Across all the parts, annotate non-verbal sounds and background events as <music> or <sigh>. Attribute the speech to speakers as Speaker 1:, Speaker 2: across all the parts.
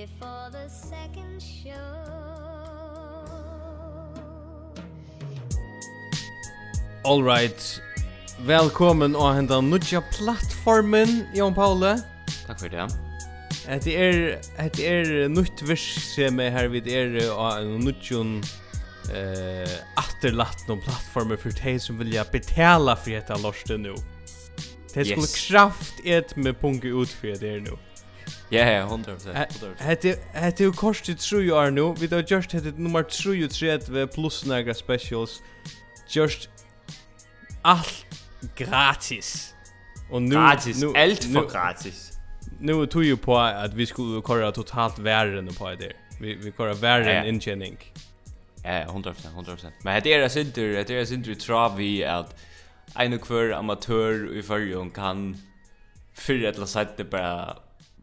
Speaker 1: before the second show
Speaker 2: All right. Velkommen og henda nudja plattformen, Jon Paule.
Speaker 3: Takk for det.
Speaker 2: Det er, det er nytt virk som er her vid er og en nudjon eh, atterlatt noen plattformer for de som vilja betala for dette lorste nu. Det skulle
Speaker 3: yes.
Speaker 2: kraft et med punke ut for det er nu.
Speaker 3: Ja, ja, 100%.
Speaker 2: Hette hette ju kostar tru år nu. Vi då just hette nummer 3 plus några specials. Just allt gratis. Och nu
Speaker 3: gratis,
Speaker 2: nu
Speaker 3: alt
Speaker 2: för
Speaker 3: gratis.
Speaker 2: Nu tog ju på att vi skulle köra totalt värden på det. Vi vi köra
Speaker 3: värden
Speaker 2: intjäning.
Speaker 3: Ja, 100%, 100%. Men det er det inte, det är inte tror vi at en och kvar amatør i förrjun kan för att la sätta bara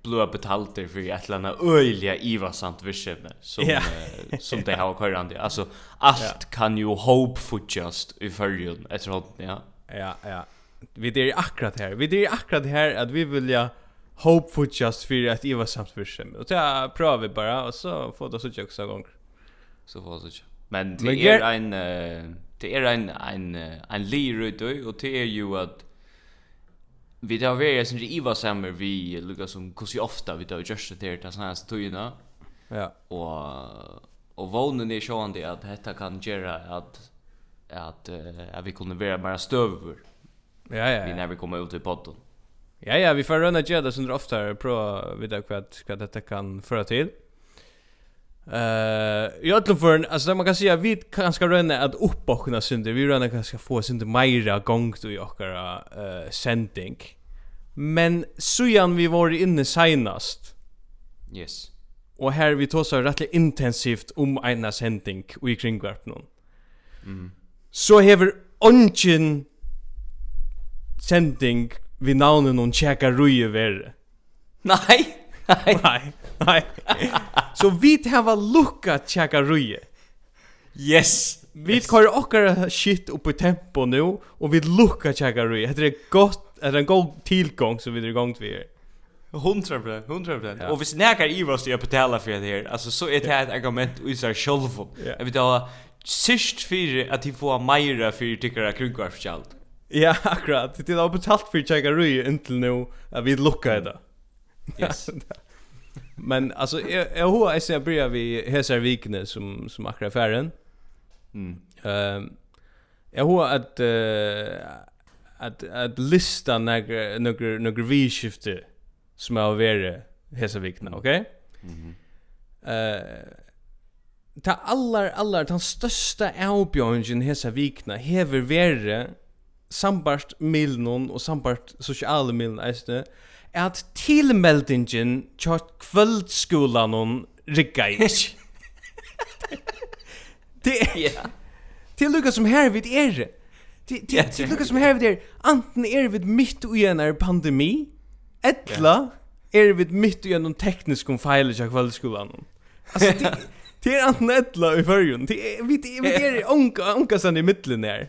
Speaker 3: blåa betalter för ett eller öliga Iva sant vischem som
Speaker 2: yeah.
Speaker 3: uh, som det har körande alltså allt yeah. kan ju hope for just i förrjun efter håll ja.
Speaker 2: Ja ja. Vi det är akkurat här vi det är akkurat här att vi vill ja hope for just för att Iva sant vischem och så prövar vi bara och så får det så jag också gång
Speaker 3: så får så men det är en uh, det är en en en lirut och det är ju att vi tar vi är sen Eva sammer vi lukar som hur så ofta vi tar just det där såna här tjuna.
Speaker 2: Ja.
Speaker 3: Och och vånen är sjön det att detta kan göra att att att vi kunde vara bara stöver.
Speaker 2: Ja ja.
Speaker 3: Vi när vi kommer ut i podden.
Speaker 2: Ja ja, vi får runna det så ofta prova vidare vad vad detta kan föra till. Eh, jag tror för alltså man kan säga vi kan ska röna att uppbockna synder. Vi röna kanske få synder mera gång då i jokara eh sending. Men sujan vi var inne senast.
Speaker 3: Yes.
Speaker 2: Och här vi tog så rätt intensivt om ena sending og i kringvarp någon. Mm. Så hever ongen sending vi navnen hon checkar ruje ver.
Speaker 3: Nej. Nej. <laughs>
Speaker 2: Nei. Så vi har lukka tjekka ruje.
Speaker 3: Yes.
Speaker 2: Vi yes. kör och shit upp i tempo nu och vi lukka tjekka ruje. Det är gott det är en god tillgång som vi drar igång till.
Speaker 3: 100%, 100%.
Speaker 2: Ja.
Speaker 3: Och vi snackar i vad jag betalar för det här. Alltså så är det här ett argument i sig själv. Jag vet inte, sist för att de får mera för tycker kringvarvskjald.
Speaker 2: Ja, akkurat. Det har betalt för tjekka ruje inte nu. Vi lucka det.
Speaker 3: Yes. <laughs>
Speaker 2: Men alltså jag jag hur jag ser börjar vi Hesar Vikne som som akra affären.
Speaker 3: Mm.
Speaker 2: Ehm jag hur att uh, att att lista några några några vi skifte som har varit Hesar Vikne, okej? Okay?
Speaker 3: Mhm.
Speaker 2: Eh ta allar allar den största avbjörningen hesa vikna hever vere sambart milnon og sambart sosiale milnon eisne at tilmeldingen til kvöldskolan hon rigga i. <laughs> det er...
Speaker 3: Yeah.
Speaker 2: Til lukka som her vid er. Til, til, til lukka som her vid er. Anten er vid mitt og igjen er pandemi, etla er vid mitt og igjen teknisk om feil i kvöldskolan hon. Altså, det, det <laughs> er anten etla i fyrjun. Det er, vi, vi er onka, onka sann i middelen
Speaker 3: her.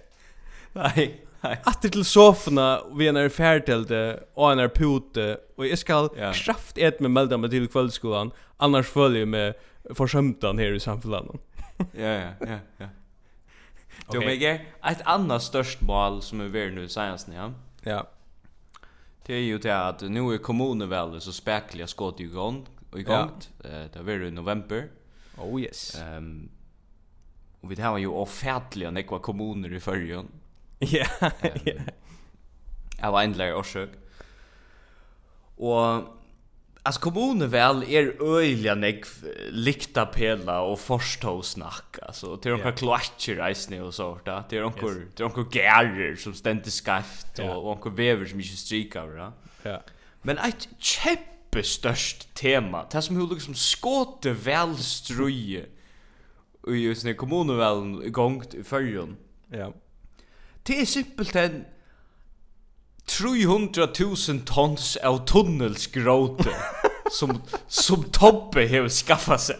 Speaker 3: Nei.
Speaker 2: Atter til sofna vi är er færdelte og en er pute og jeg skal
Speaker 3: yeah.
Speaker 2: kraft et med melda meg til kveldsskolan annars følger jeg med forsømtan her i samfunnet. <laughs>
Speaker 3: ja, ja, ja, ja. Du okay. Ett annat störst mål som är värd nu senast ja.
Speaker 2: Ja.
Speaker 3: Det är ju det att nu är kommunen väl så späckliga skott i gång och igång. Ja. Eh det var i november.
Speaker 2: Oh yes.
Speaker 3: Ehm um, och vi har ju offentliga nekva kommuner i förrjun <laughs>
Speaker 2: Ja.
Speaker 3: Av einler orsøk. Og Alltså kommunen väl är er öjliga nek likta pela och forståsnack alltså till
Speaker 2: några
Speaker 3: yeah. kloacher resne och så där till några yes. till några gärer som ständigt skaft
Speaker 2: yeah.
Speaker 3: och några vever som inte strikar va.
Speaker 2: Ja. Yeah.
Speaker 3: Men ett kämpe störst tema det som hur liksom skåte väl struje och just när kommunen väl gångt i förrjon.
Speaker 2: Ja.
Speaker 3: Yeah det er simpelthen 300.000 tons av tunnelsgråte som, som Tobbe har skaffat sig.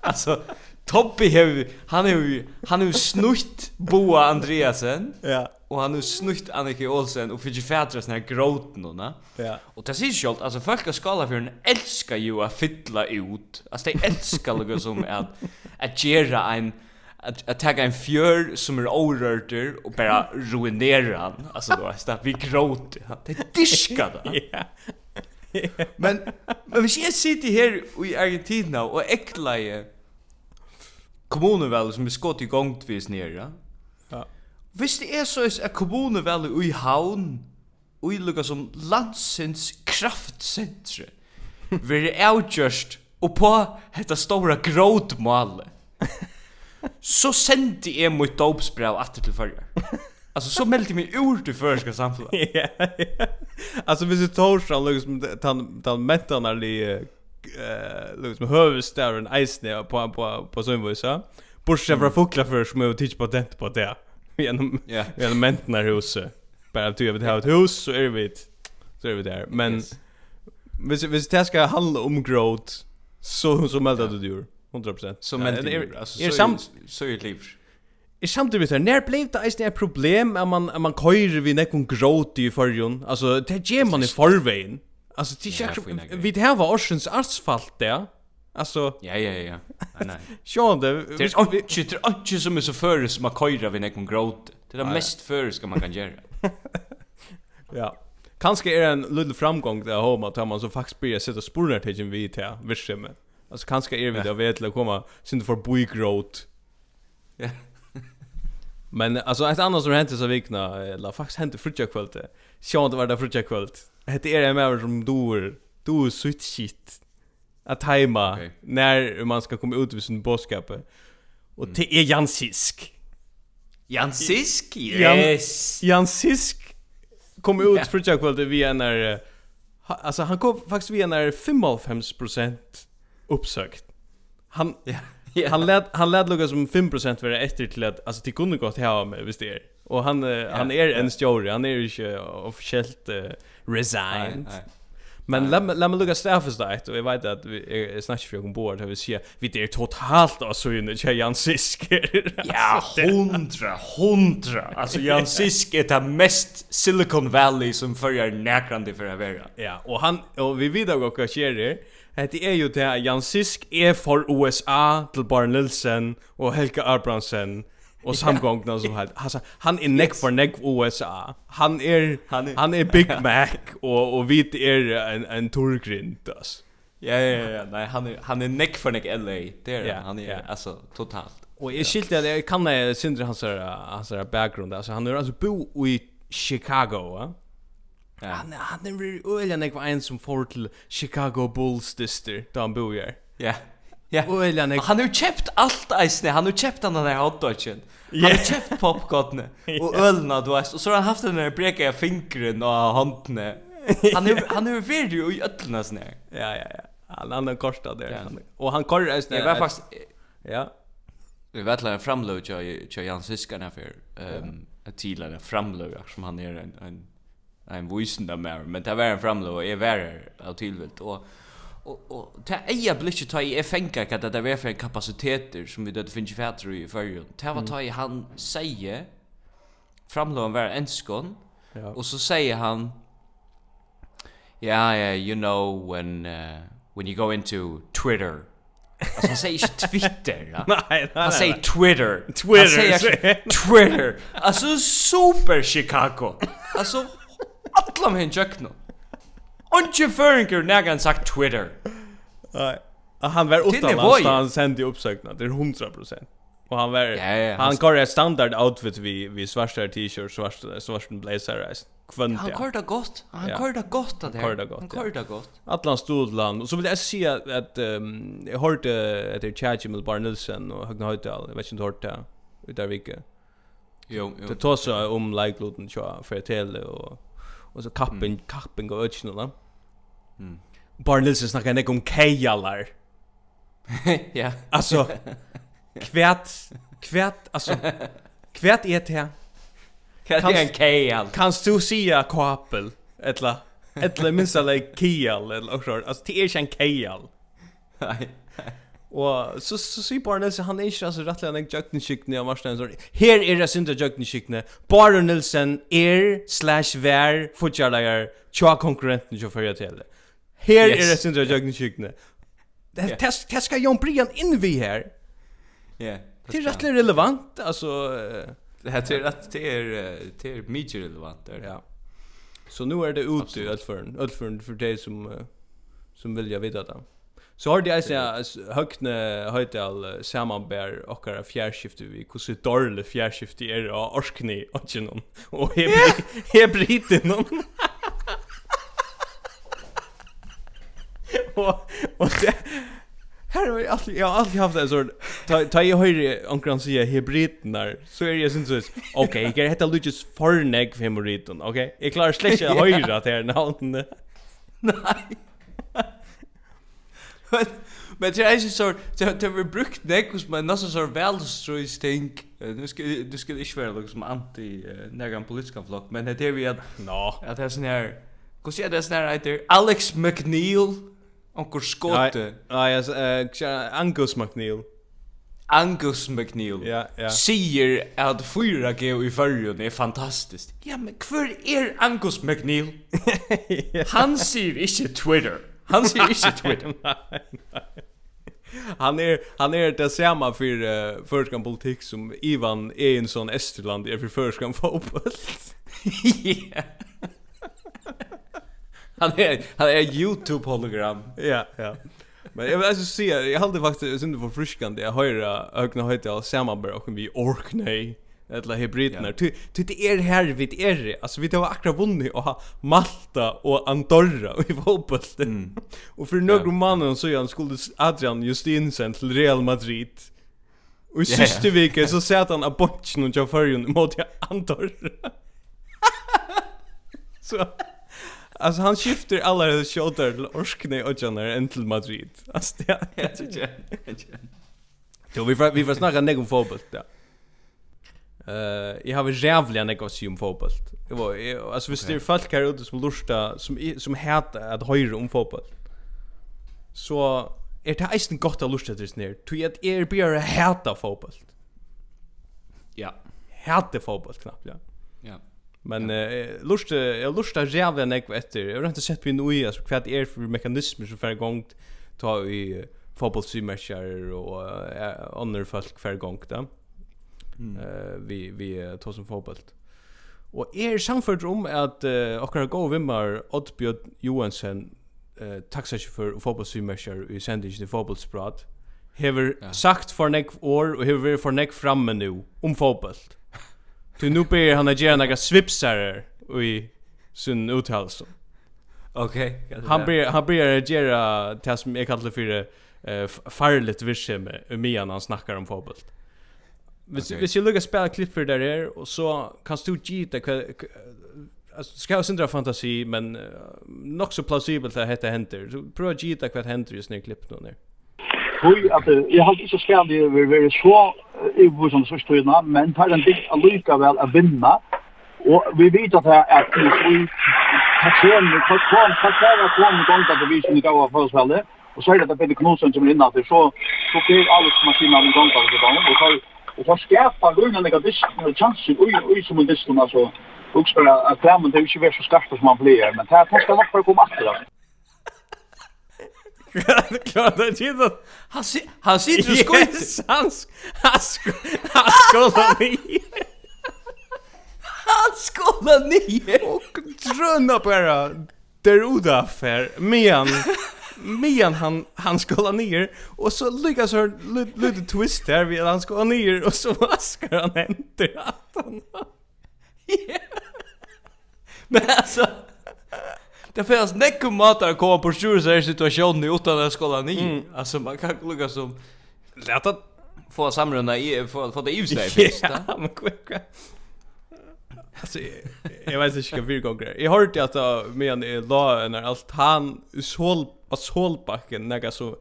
Speaker 3: Alltså, Tobbe har, han har, han har snutt Boa Andreasen.
Speaker 2: Ja.
Speaker 3: Och han har snutt Annika Olsen och fick ju färdra såna här gråtnorna.
Speaker 2: Ja.
Speaker 3: Och det syns ju allt, alltså folk av Skalafjörden älskar ju att fylla ut. Alltså de älskar något som att, att göra en att att ta en fjör som är orörter och bara ruinera han. Alltså då är det vi gråt det diskar det men men vi ser sitter här i Argentina och äcklar kommunen väl som vi skott i gång vis nere.
Speaker 2: Ja.
Speaker 3: Visst det är så er kommunen väl i havn och i lukar som landsens kraftcentre vi är outjust och på detta stora gråtmålet så sendte jeg mitt dopsbrev atter til førre. Alltså så meldte jag ord ur till skal samfunnet.
Speaker 2: Ja. Alltså vi så torsdag liksom han han mentan är li eh liksom hövstaren isne på på på sån så. Bortsett från fåglar för som jag tittar på det på det. Genom genom mentan huset. Bara att du vet ha ett hus så är vi så är vi där. Men hvis hvis det ska handla om growth så så meldade du dig. 100%.
Speaker 3: Så men
Speaker 2: är samt
Speaker 3: så är liv.
Speaker 2: Är samt vi när blev det är ett problem att man man kör vi någon gråt i förjon. Alltså det ger man i förvägen. Alltså det är vi det här var Oceans asfalt där. Alltså
Speaker 3: Ja ja ja. Nej nej.
Speaker 2: Sjön det
Speaker 3: det är inte det är inte som är så före som man kör vi någon gråt. Det är det mest före ska man kan göra. <laughs>
Speaker 2: Ja. Kanske är det en liten framgång där hemma att man så faktiskt börjar sätta spår när det vi till virksomheten. Alltså kanske är vi jag vet att komma synd för boygrot.
Speaker 3: Ja.
Speaker 2: Men alltså ett annat som hände så vikna eller faktiskt hände frutja kvällte. Sjön det var där frutja kvällt. Det är en mer som dor. Du sutt shit. Att tajma
Speaker 3: okay.
Speaker 2: när man ska komma ut ur sin boskap. Och det är
Speaker 3: Jansisk.
Speaker 2: Jansisk?
Speaker 3: Yes.
Speaker 2: Jan, Jansisk kom ut
Speaker 3: yeah.
Speaker 2: frutja kvällte via när alltså han kom faktiskt via när 55 uppsökt. Han <laughs>
Speaker 3: yeah. <laughs>
Speaker 2: han lät han lät lukka som 5% för efter till att alltså till kunde gått här med visst är. Och han yeah. han är en story, han är ju inte officiellt uh, resigned.
Speaker 3: Nej, nej.
Speaker 2: Men låt mig lucka staffas där och jag vet att vi är snatch för ombord har vi ser vi det är totalt alltså inne när Jan Sisk. <laughs>
Speaker 3: Ja, hundra, hundra. Alltså Jan Sisk är det mest Silicon Valley som förjar näkrande för att vara.
Speaker 2: Ja, och han och vi vidare och vad sker det? Det är ju det Jan Sisk är för USA till Barn Nilsen och Helge Abrahamsen och samgångna som här alltså han är neck for neck USA han är
Speaker 3: han är
Speaker 2: Big Mac och och vit är en en turgrint alltså
Speaker 3: Ja ja ja, nej han är han är neck för neck LA. Det är han är alltså totalt.
Speaker 2: Och är skilt att jag kan det syndra hans hans bakgrund alltså han är alltså bo i Chicago, va?
Speaker 3: Ja.
Speaker 2: Han han är öligen neck var en som får till Chicago Bulls dyster, där han bor.
Speaker 3: Ja. Ja.
Speaker 2: Och Elian är...
Speaker 3: Han har ju köpt allt eisne. Han har ju köpt den där hotdoggen. Han har köpt popcorn <laughs> och ölna du vet. Och så har han haft den där breka i fingren och <laughs> handen. Han är han är ju i öllna sån här.
Speaker 2: Ja ja ja. Han han kostar det.
Speaker 3: Ja.
Speaker 2: Och han korrar eisne.
Speaker 3: Det var faktiskt
Speaker 2: ja.
Speaker 3: Vi vet att framlöj jag jag Jans fiskarna för ehm ett tidligare framlöj som han är en en en vuxen där men det var en framlöj och är värre av tillvilt och och och ta eja blicket ta i fänka att det är för kapaciteter som vi det finns ju fatter i förrun. Ta var ta i han säger framlån var enskon.
Speaker 2: Ja.
Speaker 3: Och så säger han Ja, yeah, you know when uh, when you go into Twitter. Alltså han säger inte Twitter. Ja.
Speaker 2: nej, nej,
Speaker 3: han säger Twitter.
Speaker 2: Twitter.
Speaker 3: Han säger Twitter. Alltså super Chicago. Alltså alla men jag Onge Föringer nägan sagt Twitter.
Speaker 2: Nej. han var
Speaker 3: utanlands
Speaker 2: han sände uppsökna. Det är 100%. Och han var
Speaker 3: ja, ja,
Speaker 2: han kör ett standard outfit vi vi svarta t-shirt, svarta svarta blazer alltså. Kvönt,
Speaker 3: Han kör det gott. Han
Speaker 2: ja.
Speaker 3: kör det gott där.
Speaker 2: Han kör det gott.
Speaker 3: Han kör det gott.
Speaker 2: Atlan Stodland. Och så vill jag säga att um, jag hörde att det är Tjadji med Bar Nilsen och Högna Höjdal. Jag vet inte hört det ut där vilka.
Speaker 3: Jo, jo.
Speaker 2: Det tar sig om like gluten tror jag för tele och och så kappen kappen går ut nu då.
Speaker 3: Mm.
Speaker 2: Bara Nilsen snackar nek om kejalar. <laughs>
Speaker 3: ja.
Speaker 2: Alltså kvärt kvärt alltså kvärt är det.
Speaker 3: Kan det en kejal?
Speaker 2: Kan du säga kapel eller eller minst eller kejal eller så. Alltså det är en kejal.
Speaker 3: Nej.
Speaker 2: Og så så sier Bar Nilsen han er ikke altså rettelig han er jøkkenskikne av Marstein så her er det synda jøkkenskikne Bar Nilsen er slash vær fortjelager tja konkurrenten som fører til det Her
Speaker 3: yes.
Speaker 2: er det syndra jögn
Speaker 3: kyrkne.
Speaker 2: Det test test ska Jon Brian in vi här.
Speaker 3: Ja.
Speaker 2: Det är rätt relevant alltså
Speaker 3: det här är att det är det är mycket relevant där.
Speaker 2: Ja. Så nu är det ute i Ölförn, Ölförn för dig som som vill jag veta det. Så har det alltså högne höjtal samanbär och era fjärrskifte vi hur så dårlig fjärrskifte är och orskni och genom och hebri <laughs> hebriten någon. och och det Här har jag alltid, jag har alltid haft en sån ta ta i höjre omkring sig hybridnar så är jag syns så okej jag heter Lucas Forneg för hybridon okej jag klarar släckt <laughs> att höjra att här namnet <laughs>
Speaker 3: Nej Men det är ju så det det vi brukt näck hos men nästan så väl så ju. Nu ska du ska inte vara liksom anti någon politiska flock men det är vi att
Speaker 2: nå.
Speaker 3: att det är sån här Hur ser det sån här Alex McNeil. Onkur skote.
Speaker 2: Ja, alltså eh Angus McNeil.
Speaker 3: Angus McNeil.
Speaker 2: Ja, ja.
Speaker 3: Sier at 4G i förrjun er fantastiskt. Ja, men hver er Angus McNeil? <laughs> Han sier inte Twitter. Han sier inte Twitter.
Speaker 2: Han är han är det samma för uh, förskan politik som Ivan Einson Esterland är för förskan fotboll. <laughs>
Speaker 3: ja han är han är YouTube hologram.
Speaker 2: Ja, ja. Men jag vill alltså se, jag hade faktiskt synd för friskande. Jag höra ögna höjt av samarbete och vi orknej. Eller hybriderna.
Speaker 3: Ja.
Speaker 2: Det är här vid er. Alltså vi tar akra vunnit och ha Malta och Andorra och i fotbollen.
Speaker 3: Mm.
Speaker 2: och för några ja. mannen så jag skulle Adrian Justinsen till Real Madrid. Och i sista veckan så satt han av botchen och jag förrjun mot Andorra. <laughs> så Alltså han skiftar alla de shoulder till Orskne och Janar än till Madrid. Alltså det
Speaker 3: är <laughs>
Speaker 2: Jo, vi får vi får snacka nek om fotboll där. Eh, jag har jävliga nek om fotboll. Det var alltså visst det folk här ute som lustar som som hatar att höra om fotboll. Så är det eisen gott att lusta til snär. tog at er bara hata fotboll.
Speaker 3: Ja.
Speaker 2: Hata fotboll knappt, ja. Men eh lustar jag lust jävla nek efter. Jag har inte sett på nu alltså kvart är för mekanismer som för gång ta i fotbollsmatcher och andra folk för gång
Speaker 3: där.
Speaker 2: Eh vi vi tar som fotboll. Och är samfört om att uh, och gå vimmar Oddbjørn Johansen eh taxichaufför och fotbollsmatcher i sändigen i fotbollsprat. Hever sagt för nek år och hever för nek framme nu om fotboll. Du nu ber han att göra några svipsar i sin uttalelse.
Speaker 3: Okej.
Speaker 2: Okay, han ber han ber att göra det som jag kallar för eh farligt virke med han snackar om fotboll. Hvis
Speaker 3: okay.
Speaker 2: hvis jag lukar spela klipp för der er och så kan du gita alltså ska jag syndra fantasi men uh, nog så plausibelt att hetta händer. Så prova gita vad händer i snä klipp då när
Speaker 4: tog at jeg har ikke skal det være så i hvor som sørst tøyna, men tar en dikt allikevel å vinna, og vi vet at det er at vi takkeren, takkeren, takkeren, takkeren, takkeren, det vi som gav av forholdsfellet, og så er det at Peter Knudsen som er inne at så, så fyrer alle maskiner av en gang til det og så Og for skapa grunnen nega disken, og chansen ui, ui som en disken, altså, uksper at klemmen, det er ikke vært så skarpt som han blir, men det er skal nok bare komme etter, altså. <laughs>
Speaker 2: Klart det inte.
Speaker 3: Han si, han sitter och skojar.
Speaker 2: Yes, han han han skojar ni.
Speaker 3: Han skojar ni.
Speaker 2: Och dröna bara där uda affär men Mian han han skulle ner och så lyckas hör lite twist där vi han skulle ner och så vaskar han inte att han.
Speaker 3: Men alltså det finns näck matar att komma på sjur så här situationen utan att skola ni.
Speaker 2: Mm.
Speaker 3: Alltså man kan lukka som
Speaker 2: lätta
Speaker 3: få samrunda i få få det i sig först.
Speaker 2: Ja, men kvicka. Alltså jag vet inte hur det går. Jag hörde att men la när allt han sol av solbacken näga så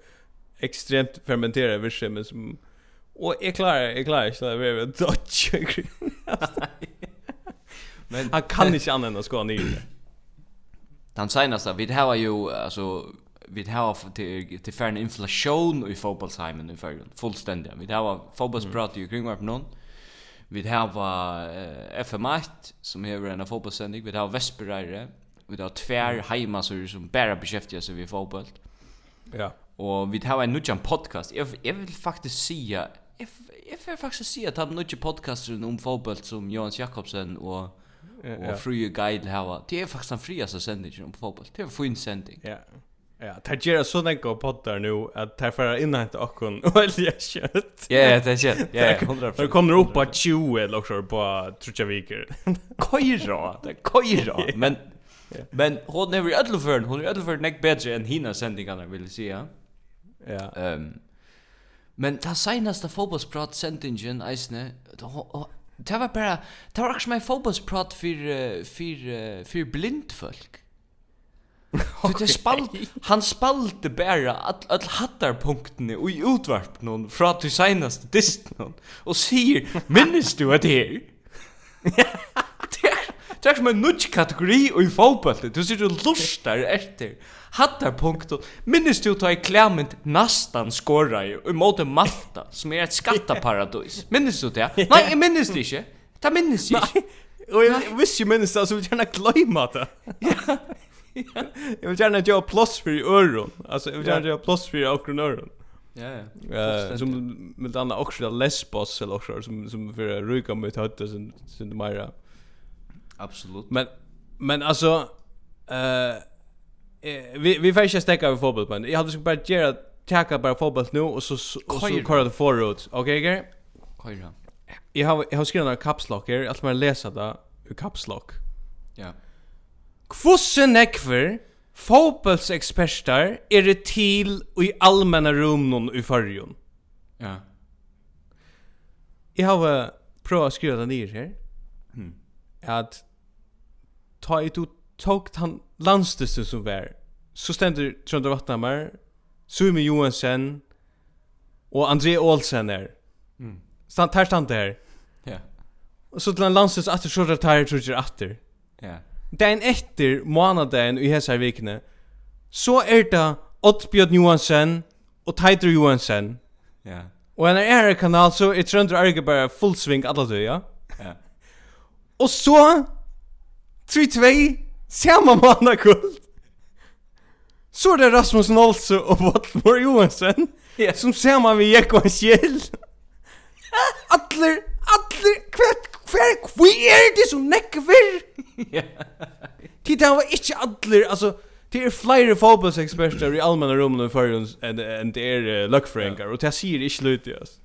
Speaker 2: extremt fermenterade virke som och är klar, är klar så det är väl dodge.
Speaker 3: Men
Speaker 2: han kan inte använda skåne i det
Speaker 3: den senaste vi var ju alltså vi har till till färn inflation i fotbollsheimen i förrun fullständigt vi har fotbollsprat ju kring vart någon vi har uh, FM1 som har en fotbollssändning vi har Vesperare vi har tvär heimasor som bara beskäftigar sig vid fotboll
Speaker 2: ja.
Speaker 3: Och vi har en nutjan podcast. Jag, jag vill faktiskt säga jag, jag vill faktiskt säga att han nutjan podcaster om fotboll som Jonas Jakobsen
Speaker 2: och
Speaker 3: och frie guide här det är faktiskt en friaste sändning om fotboll det är en fin sändning
Speaker 2: ja Ja, det gjør så på poddar nu at det inte innhente okkon og elja kjøtt.
Speaker 3: Ja, det er kött. Ja, ja. <laughs>
Speaker 2: Det kommer upp på 20 eller också på Trutja Viker.
Speaker 3: Køyra, det er køyra. Men, men hon er i ødelføren, hon er i ødelføren nek bedre enn hina sendingarna, vil jeg si, ja.
Speaker 2: Ja.
Speaker 3: Um, men det senaste fotbollsprat sendingen, eisne, Det var bara, det var också min fotbollsprat för, för, för blind folk. <laughs> okay. Det spalt, han spalte bara all, all hattarpunkterna och i utvarp någon från till senaste dist någon och säger, minns du att det är? Det er som en nudge kategori og i fotballet. Du sier du lustar etter. Hattar punkt. Minnes du ta i klæmint nastan skåra i måte Malta, som er et skattaparadis. Minnes du det? Nei, jeg minnes det ikke. Det minnes jeg ikke.
Speaker 2: Og jeg visste jo minnes det, så vil jeg gjerne gløyma det. Ja. Jeg vil gjerne gjøre plåss for i øron. Altså, jeg vil gjerne gjøre plåss for i akron øron.
Speaker 3: Ja, ja.
Speaker 2: Som med andra också Lesbos eller också som som för ryka med hötta sen sen det mera.
Speaker 3: Absolut.
Speaker 2: Men men alltså eh uh, vi vi får inte stäcka över fotboll men jag hade skulle bara göra tacka bara fotboll nu och så och så
Speaker 3: köra
Speaker 2: det förut. Okej, okay,
Speaker 3: okej. Köra.
Speaker 2: Jag har jag har skrivit några caps lock här. Jag man läsa det ur caps lock.
Speaker 3: Ja.
Speaker 2: Kvosse nekver fotbollsexperter är det till och i allmänna rum någon i förrjun.
Speaker 3: Ja.
Speaker 2: Jag har provat att skriva det ner
Speaker 3: här
Speaker 2: at ta i du tok han landstisten som var så stender Trondra Vatnamar Sumi Johansen og André Olsen er.
Speaker 3: Mm.
Speaker 2: stand, her stand her.
Speaker 3: Ja.
Speaker 2: Og så til han landstist atter så der tar jeg atter
Speaker 3: ja.
Speaker 2: Dagen etter måneden i hese vikene så er det Oddbjørn Johansen og Teitur Johansen
Speaker 3: ja.
Speaker 2: Og en er kanal så er Trondra full sving alle du ja. Og så 3-2 Samma mannakult Så er det Rasmus Nolse og Valdemar Johansen
Speaker 3: yeah.
Speaker 2: Som samma vi gikk og Kjell Atler, atler, hvert, hver, hver er det som nekver? Tid det var ikke atler, altså Det er flere fotbollseksperter i allmänna rummen i förrjons enn det er uh, løkfrengar, og det sier ikke lite, altså.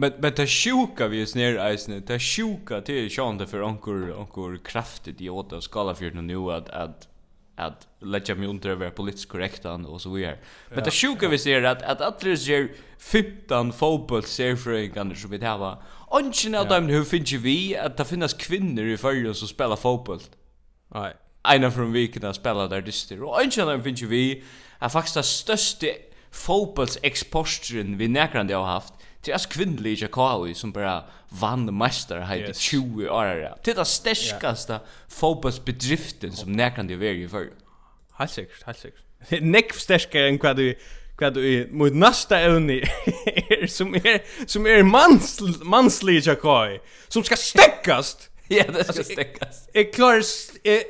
Speaker 3: Men men det sjuka vi är snär isen. Det sjuka till Sean det för onkel onkel kraftigt i åt och skala för nu att att att lägga mig under över politiskt korrekt och så vidare. Men det sjuka vi ser att att att det är 15 fotboll ser för en kan så vi det var. Ungen av dem hur finns vi att det finns kvinnor i Sverige som spelar fotboll.
Speaker 2: Nej.
Speaker 3: Ena från viken att spela där dyster. Och ungen av dem finns vi är faktiskt det största fotbollsexporten vi näkrande har haft. Det är alltså kvinnlig Jakawi som bara vann mästare här i 20 år. Det är det stärkaste fotbollsbedriften som näkande är i för.
Speaker 2: Helt säkert, helt säkert. Nekv stärkare än vad du vad du mot nästa evne är som är som är mans manslig Jakawi som ska stäckas.
Speaker 3: ja, det ska stäckas.
Speaker 2: Är klar är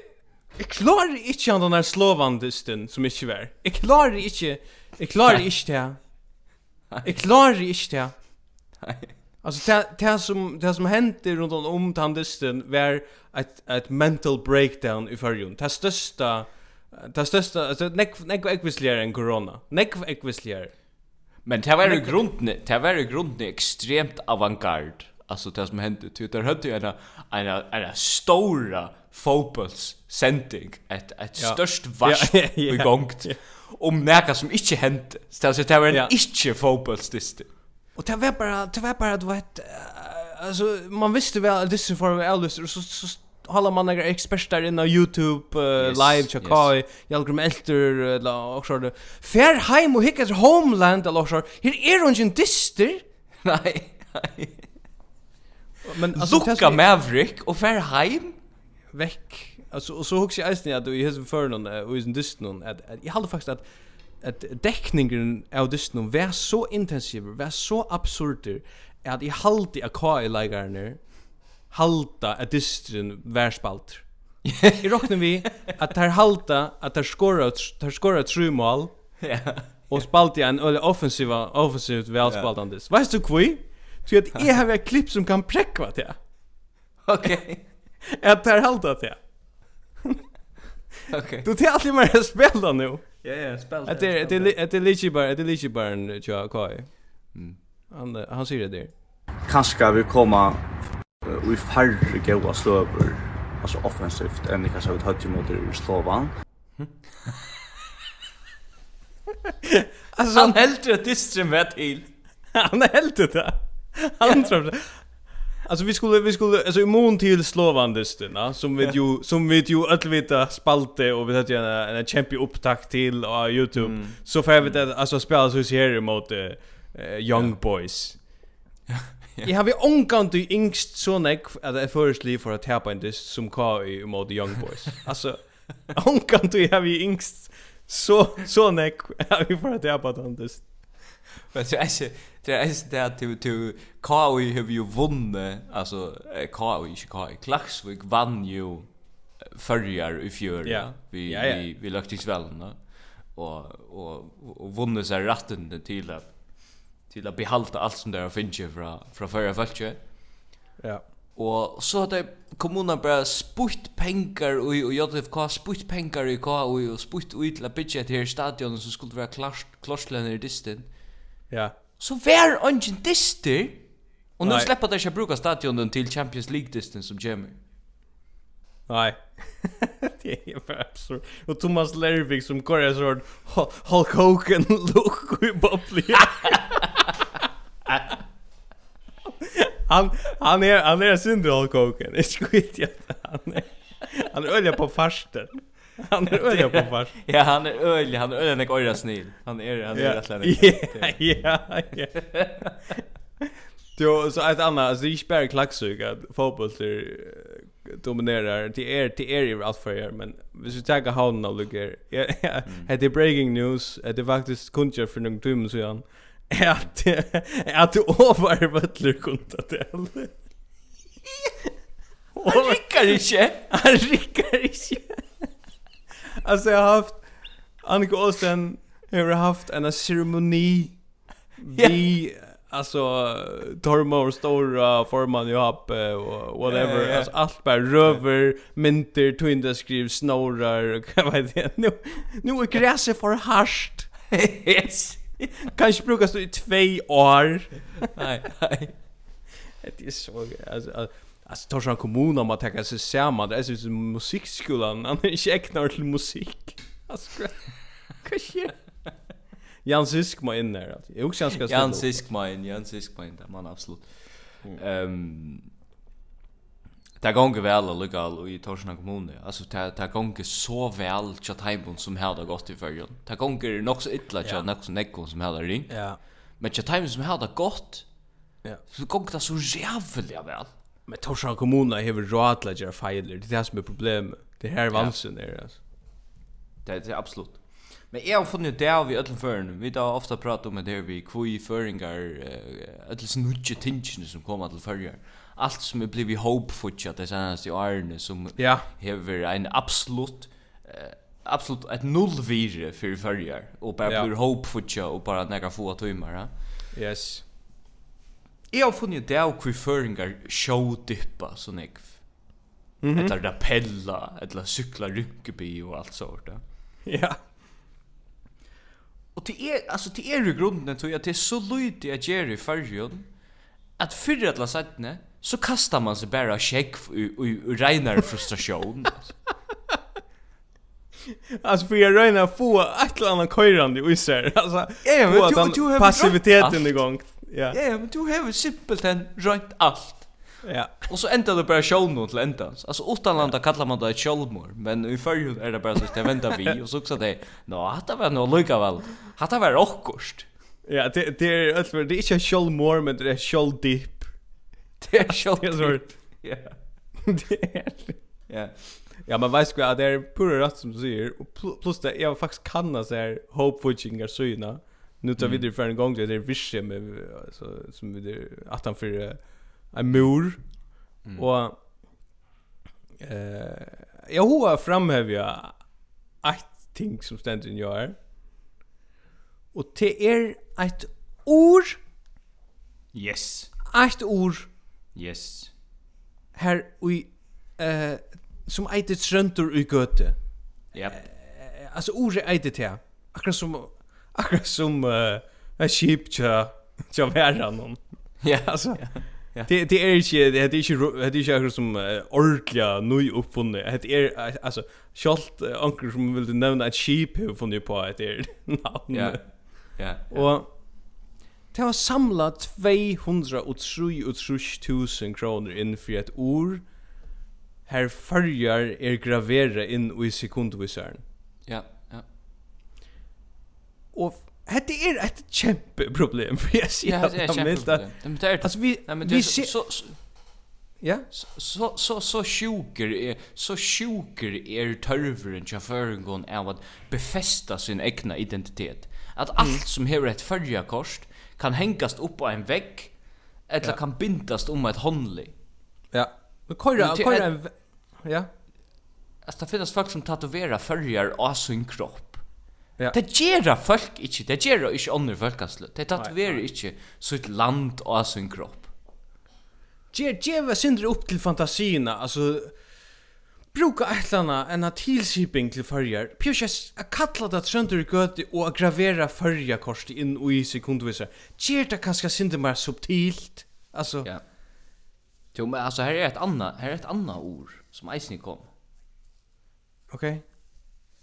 Speaker 2: Jeg klarer ikke han den der slovandisten som ikke var. Jeg klarer ikke, jeg klarer ikke det Jeg klarer ikke det. Nej. Alltså det det som det som hendte runt om tandisten var ett et mental breakdown i förrjun. Det största det största alltså neck nek, ekvisligare än corona. Neck ekvisligare.
Speaker 3: Men det var i grunden, det var i grunden extremt avantgard alltså det som hände till där hade ju en en en stora fotbolls sending ett
Speaker 2: ett
Speaker 3: störst vars <laughs>
Speaker 2: ja, ja, ja,
Speaker 3: igångt om näka som inte hände. Så det var en
Speaker 2: ja.
Speaker 3: inte fotbollsdist
Speaker 2: och det var bara det var bara du vet alltså man visste väl att det is for elders så så håller man några experter där inne på Youtube uh,
Speaker 3: yes,
Speaker 2: live chakai yes. Jalgrim Elter eller och så där Fair Heim och Hickers Homeland eller så här är hon ju dister <laughs>
Speaker 3: nej
Speaker 2: men
Speaker 3: alltså
Speaker 2: Luka
Speaker 3: Maverick och Verheim
Speaker 2: veck alltså och så hooks jag ens att i his för någon och i dyst någon att jag hade faktiskt att att täckningen av dist någon var så intensiv var så absurd att jag hade att kai ner halta att distren var spalt <laughs> I rocknar vi att här halta att här skora här skora tre mål.
Speaker 3: Ja.
Speaker 2: Och spalt en eller offensiva offensivt välspaltandes. Vet du kvui? Så att jag har ett klipp som kan präckva till.
Speaker 3: Okej.
Speaker 2: Okay. <laughs> Jag tar halta till.
Speaker 3: Okej.
Speaker 2: Du tar alltid mer spel spela nu.
Speaker 3: Ja, ja, spel.
Speaker 2: Att det det det lite bara, det lite bara en tjock kai.
Speaker 3: Mm.
Speaker 2: Han han säger det där.
Speaker 5: Kanske vi komma vi färre goda stöver. Alltså offensivt än det kanske har hade ju mot i Slovan. <laughs>
Speaker 2: Alltså
Speaker 3: han helt det distre vet till. <laughs>
Speaker 2: Han helt det. <laughs> Han tror Alltså vi skulle vi skulle alltså immun till Slovandistina som vi ju som vi ju allvita spalte och vi hade en en champi upptakt till på Youtube mm. så får vi det alltså spela så här mot uh, young boys. <laughs> Jag har vi onkant du ingst så nek att det förstli för att tappa en dist som Kai mot young boys. <laughs> Alltså onkant du har vi ingst så så nek har vi för att tappa den dist.
Speaker 3: Men det är inte det är inte det att du du KI har ju vunnit alltså KI inte KI Klaxvik vann ju förrjar i fjör
Speaker 2: ja.
Speaker 3: vi vi vi lagt svällen och och och vunnit sig rätten till att till att behålla allt som där har finnit från från förra fältet.
Speaker 2: Ja.
Speaker 3: Og så hadde kommunen bara sputt pengar ui, og JFK sputt pengar i KA ui, og sputt ut til å bytja här her stadion som skulle være klarslene i distin.
Speaker 2: Ja.
Speaker 3: Så vær ungen dyster. Og nu släpper <laughs> det inte bruka stadionen till Champions League-disten som Jimmy.
Speaker 2: Nej. det är för absurd. Och Thomas Lervik som går en sån Hulk Hogan <laughs> look i bubbly. <laughs> han han är han är synd Hulk Hogan. Det skit jag han är. Han är ölja på farsten. <laughs> Han är öliga på fars.
Speaker 3: Ja, han är öliga, han är öliga nek öra snil. Han är han är rätt länge.
Speaker 2: Ja, ja. <laughs> Jo, så ett annat, alltså det är inte bara klacksug att fotboll dominerar. Det är det är ju allt för er, men hvis vi tar handen av lukker. <laughs> Ja, ja. Det är breaking news. Det är faktiskt kunde för någon timme sedan. Att att du över butler kunde det.
Speaker 3: Han rykker ikke!
Speaker 2: Han rykker inte. Alltså jag har haft Annika Åsten har haft en ceremoni vi alltså Tormo stora forman ju upp och whatever.
Speaker 3: Yeah, yeah.
Speaker 2: alltså allt bara röver mynter twinda skriv snorar <laughs> vad vet jag nu nu är gräset för harsht <laughs>
Speaker 3: yes.
Speaker 2: Kanske brukas du i två år.
Speaker 3: Nej nej.
Speaker 2: Det är så alltså Alltså tar sån kommun om att täcka sig samman. Det är så musikskolan. Han checknar till musik. Alltså vad sker? Jan Siskma in där. Jag också ganska
Speaker 3: Jan
Speaker 2: Siskma
Speaker 3: in, Jan Siskma in där man absolut. Ehm um, Det gonger vel og lukka i Torsna kommun. Alltså det, det gonger så väl tja teimbon som hade gått i fyrjon. Det gonger nok så ytla tja
Speaker 2: yeah.
Speaker 3: nek som nekko som hevda ring.
Speaker 2: Ja.
Speaker 3: Men tja teimbon som hade gått,
Speaker 2: ja.
Speaker 3: så gonger det så jävligt väl.
Speaker 2: Men Torsan kommuna hever råd til å gjøre feiler. Det är det som är problemet. Det her vansen er, altså.
Speaker 3: Det, det är absolut. Men jag har funnit det av i ödlen förrän. Vi har ofta pratat om det her vi kvui føringar, Ödlen som nudje tingene som kommer till førjar. Allt som är blivit håpfutja det seneste årene som
Speaker 2: ja.
Speaker 3: hever en absolutt uh, absolutt ett nullvire för förjar och bara
Speaker 2: ja.
Speaker 3: blir hope för och bara några få timmar.
Speaker 2: Yes.
Speaker 3: Jeg har funnet det av hvor føringer showdippa, så nekv.
Speaker 2: Mm
Speaker 3: -hmm. Etter rappella, eller sykla rynkeby og alt sånt. Ja. Og det er, altså, det er i grunden tror jeg, det er så lydig at gjøre i fargen, at fyrre la settene, så kastar man seg bare skjegg og regnar frustrasjon.
Speaker 2: Alltså <laughs> för jag regnar få ett eller annat köjrande i sig. <laughs> Alltså, få
Speaker 3: den
Speaker 2: passiviteten igång. Ja.
Speaker 3: Ja, men du har simpelt en rönt allt.
Speaker 2: Ja.
Speaker 3: Och så ändrar det bara show nu till ändans. Alltså utanlanda kallar man det ett självmord, men i förrjun är det bara så att det väntar vi och så också det. Nå, hatta var nog lika väl. Hatta var rockost.
Speaker 2: Ja, det det är alltså det är inte självmord, men det är självdipp.
Speaker 3: Det är
Speaker 2: självdipp. <laughs>
Speaker 3: Ja.
Speaker 2: Det är <laughs>
Speaker 3: Ja.
Speaker 2: Ja, men vet du att det är pura rätt som du säger och plus det jag faktiskt kan ha så här hope watching är syna nu tar vi det för en gång det är vische med alltså som vi det att han för en mur. Och eh jag har framhävja ett ting som ständer in och det är ett ord.
Speaker 3: Yes.
Speaker 2: Ett ord.
Speaker 3: Yes.
Speaker 2: Här vi eh som eitet tröntor i göte
Speaker 3: ja yep.
Speaker 2: alltså ordet eitet här akkurat som Akkurat som uh, en skip tja, tja vera noen.
Speaker 3: Ja,
Speaker 2: altså.
Speaker 3: Ja.
Speaker 2: Det det är inte det är inte det är inte som ordliga ny uppfunne. Det är alltså skolt anker som vill nämna ett skip hur funne på att det är namn.
Speaker 3: Ja. Ja.
Speaker 2: Och Det var samla 233.000 kroner inn for et ord her farger er gravera inn i sekundvisaren.
Speaker 3: Ja. Yeah.
Speaker 2: Och Hette är ett kämpeproblem för
Speaker 3: jag ser att de vill det.
Speaker 2: De
Speaker 3: tar Alltså
Speaker 2: vi vi
Speaker 3: så
Speaker 2: Ja.
Speaker 3: Så så så sjuker är så sjuker är törvren till går är att befästa sin egna identitet. Att allt som har ett följarkort kost kan hängas upp på en vägg eller kan bindas om ett handlig.
Speaker 2: Ja. Men
Speaker 3: kör
Speaker 2: kör ja.
Speaker 3: Alltså det finns folk som tatuerar följar av sin kropp
Speaker 2: Ja.
Speaker 3: Det gera folk ikkje, det gera ikkje andre folkanslut. Det tatoverer ikkje sitt land og sin kropp.
Speaker 2: Ger geva sindre opp til fantasina, altså bruka ætlana en a tilsiping til fyrjar. Pjøsjes, a kalla det trøndur gøti og a gravera fyrjarkorsti inn og i sekundvisa. Ger det kanska sindre mer subtilt, altså.
Speaker 3: Ja. Jo, men altså, her er et anna, her er et anna ord som eisni kom.
Speaker 2: Okej. Okay.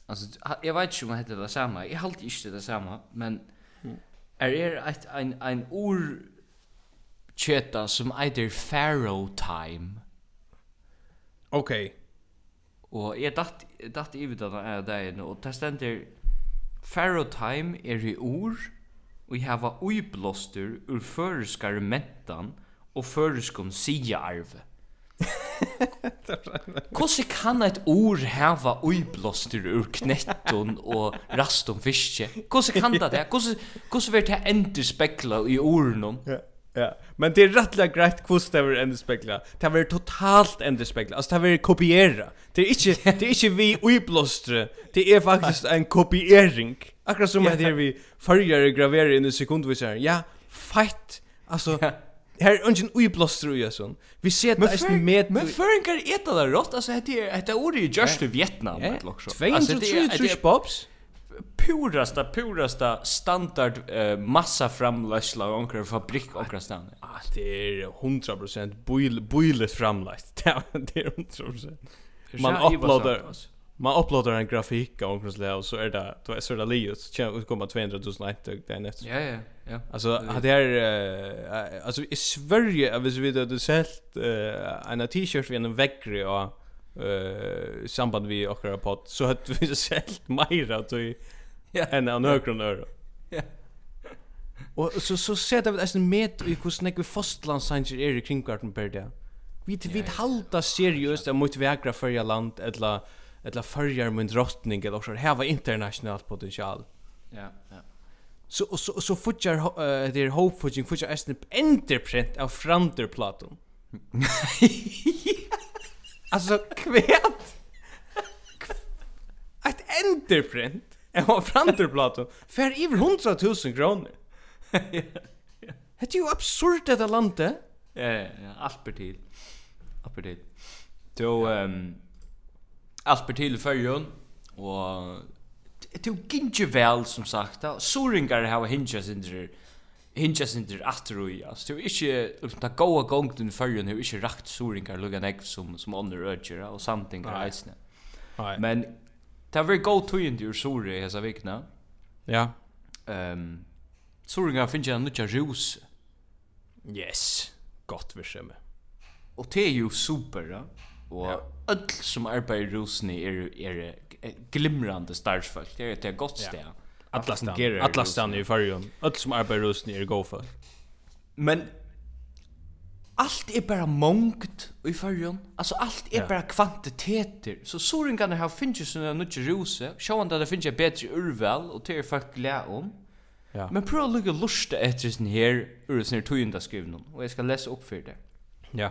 Speaker 3: Alltså jag vet inte om det heter det samma. Jag har alltid inte det samma, men är er ett en en ur cheta som heter Pharaoh time.
Speaker 2: Okej.
Speaker 3: Okay. Och jag dacht dacht i vid den här dagen och där ständer Pharaoh time är i ur och jag var uiblåster ur føreskare mentan och förskom sigarve. Mm. Hvordan kan et ord hava uiblåster ur knetton og rastum fiske? Hvordan kan det det? Hvordan vil det endre spekla i orden?
Speaker 2: Ja, ja. Men det er rettelig grejt hvordan det var ändå spekla. Det vil totalt ändå spekla. Alltså det vil kopiera. Det er inte, det er inte vi uiblåstre. Det er faktiskt en kopiering. Akkurat som att det är vi farger graverar inn i sekundviseren. Ja, fight. Altså. Här är ingen oblåster i sån. Vi ser det är med
Speaker 3: Men føringar eta det rått alltså det är det ordet i just i Vietnam eller också.
Speaker 2: 233 bobs?
Speaker 3: Purasta purasta standard uh, massa framläsla och onkra fabrik och stan.
Speaker 2: Ah, det är 100% boil boilet framläst. Det är 100%. Man uploadar man uploadar en grafik av något slag och så är det då är så där livet så kommer komma 200 000 like det är nästan.
Speaker 3: Ja ja ja.
Speaker 2: Alltså hade jag alltså i Sverige hvis vi det sålt en t-shirt vid en väggre och eh samband vi och på så hade vi <laughs> sett mer att vi än en högre euro.
Speaker 3: Ja.
Speaker 2: Och så så ser det att med i hur snägg vi fastlandsanger är i kringkvarten per det. Vi vi halta seriöst att mot vägra förja land eller eller färjar med drottning eller så här var internationellt potential.
Speaker 3: Ja, ja.
Speaker 2: Så och så så futjar uh, det är hope för jag futjar är enterprint av framter platon. <laughs> alltså kvärt. Ett enterprint av framter platon för över 100 000 kronor. Det är ju absurt det landet.
Speaker 3: Ja, ja, ja, allt per till. Allt per till. Då ehm allt blir til og det är jo vel, som sagt, da. Soringar har hinjas in hinja sindri atter ui, altså, det er jo liksom, ta goa gongten i fyrjun, det rakt soringar lugga nek som, som under urger
Speaker 2: og
Speaker 3: samtingar
Speaker 2: eisne.
Speaker 3: Men, det go to god tøyend ur sori hesa vikna.
Speaker 2: Ja.
Speaker 3: Um, soringar finnes nutja rus.
Speaker 2: Yes, gott vi
Speaker 3: Og det er jo super, da.
Speaker 2: Og
Speaker 3: öll som arbetar i Rosny är är glimrande starsfolk. Det är ett gott ställe.
Speaker 2: Alla stan. Alla stan i Färjön. Öll som arbetar i Rosny är gofa.
Speaker 3: Men allt är bara mångt i Färjön. Alltså allt är bara kvantiteter. Så soringarna här finns ju såna nutch rose. Sjåan där det finns ett bättre urval och det är folk lä om.
Speaker 2: Ja.
Speaker 3: Men prøv å lukke lusta etter sin her ur sin her tøyenda skrivnum, og jeg skal lese opp for det.
Speaker 2: Ja.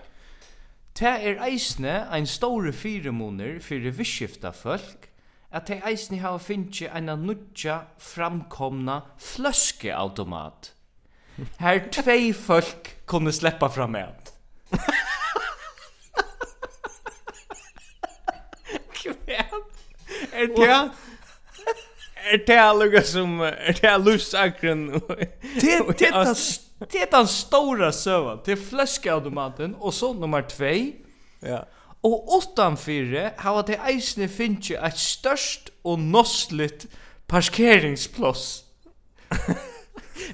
Speaker 3: Ta er eisne ein store firemoner fyrir visskifta folk, at det eisne hava finnje ein nudja framkomna fløskeautomat. Her tvei folk kunne sleppa fram med. Kvært.
Speaker 2: Er det er det lukka som er det lusakren.
Speaker 3: Det det det är den stora sövan. Det är flöskautomaten och så nummer 2.
Speaker 2: Ja.
Speaker 3: Och åttan fyra har det eisne finns ju ett störst och nostligt parkeringsplats. <laughs>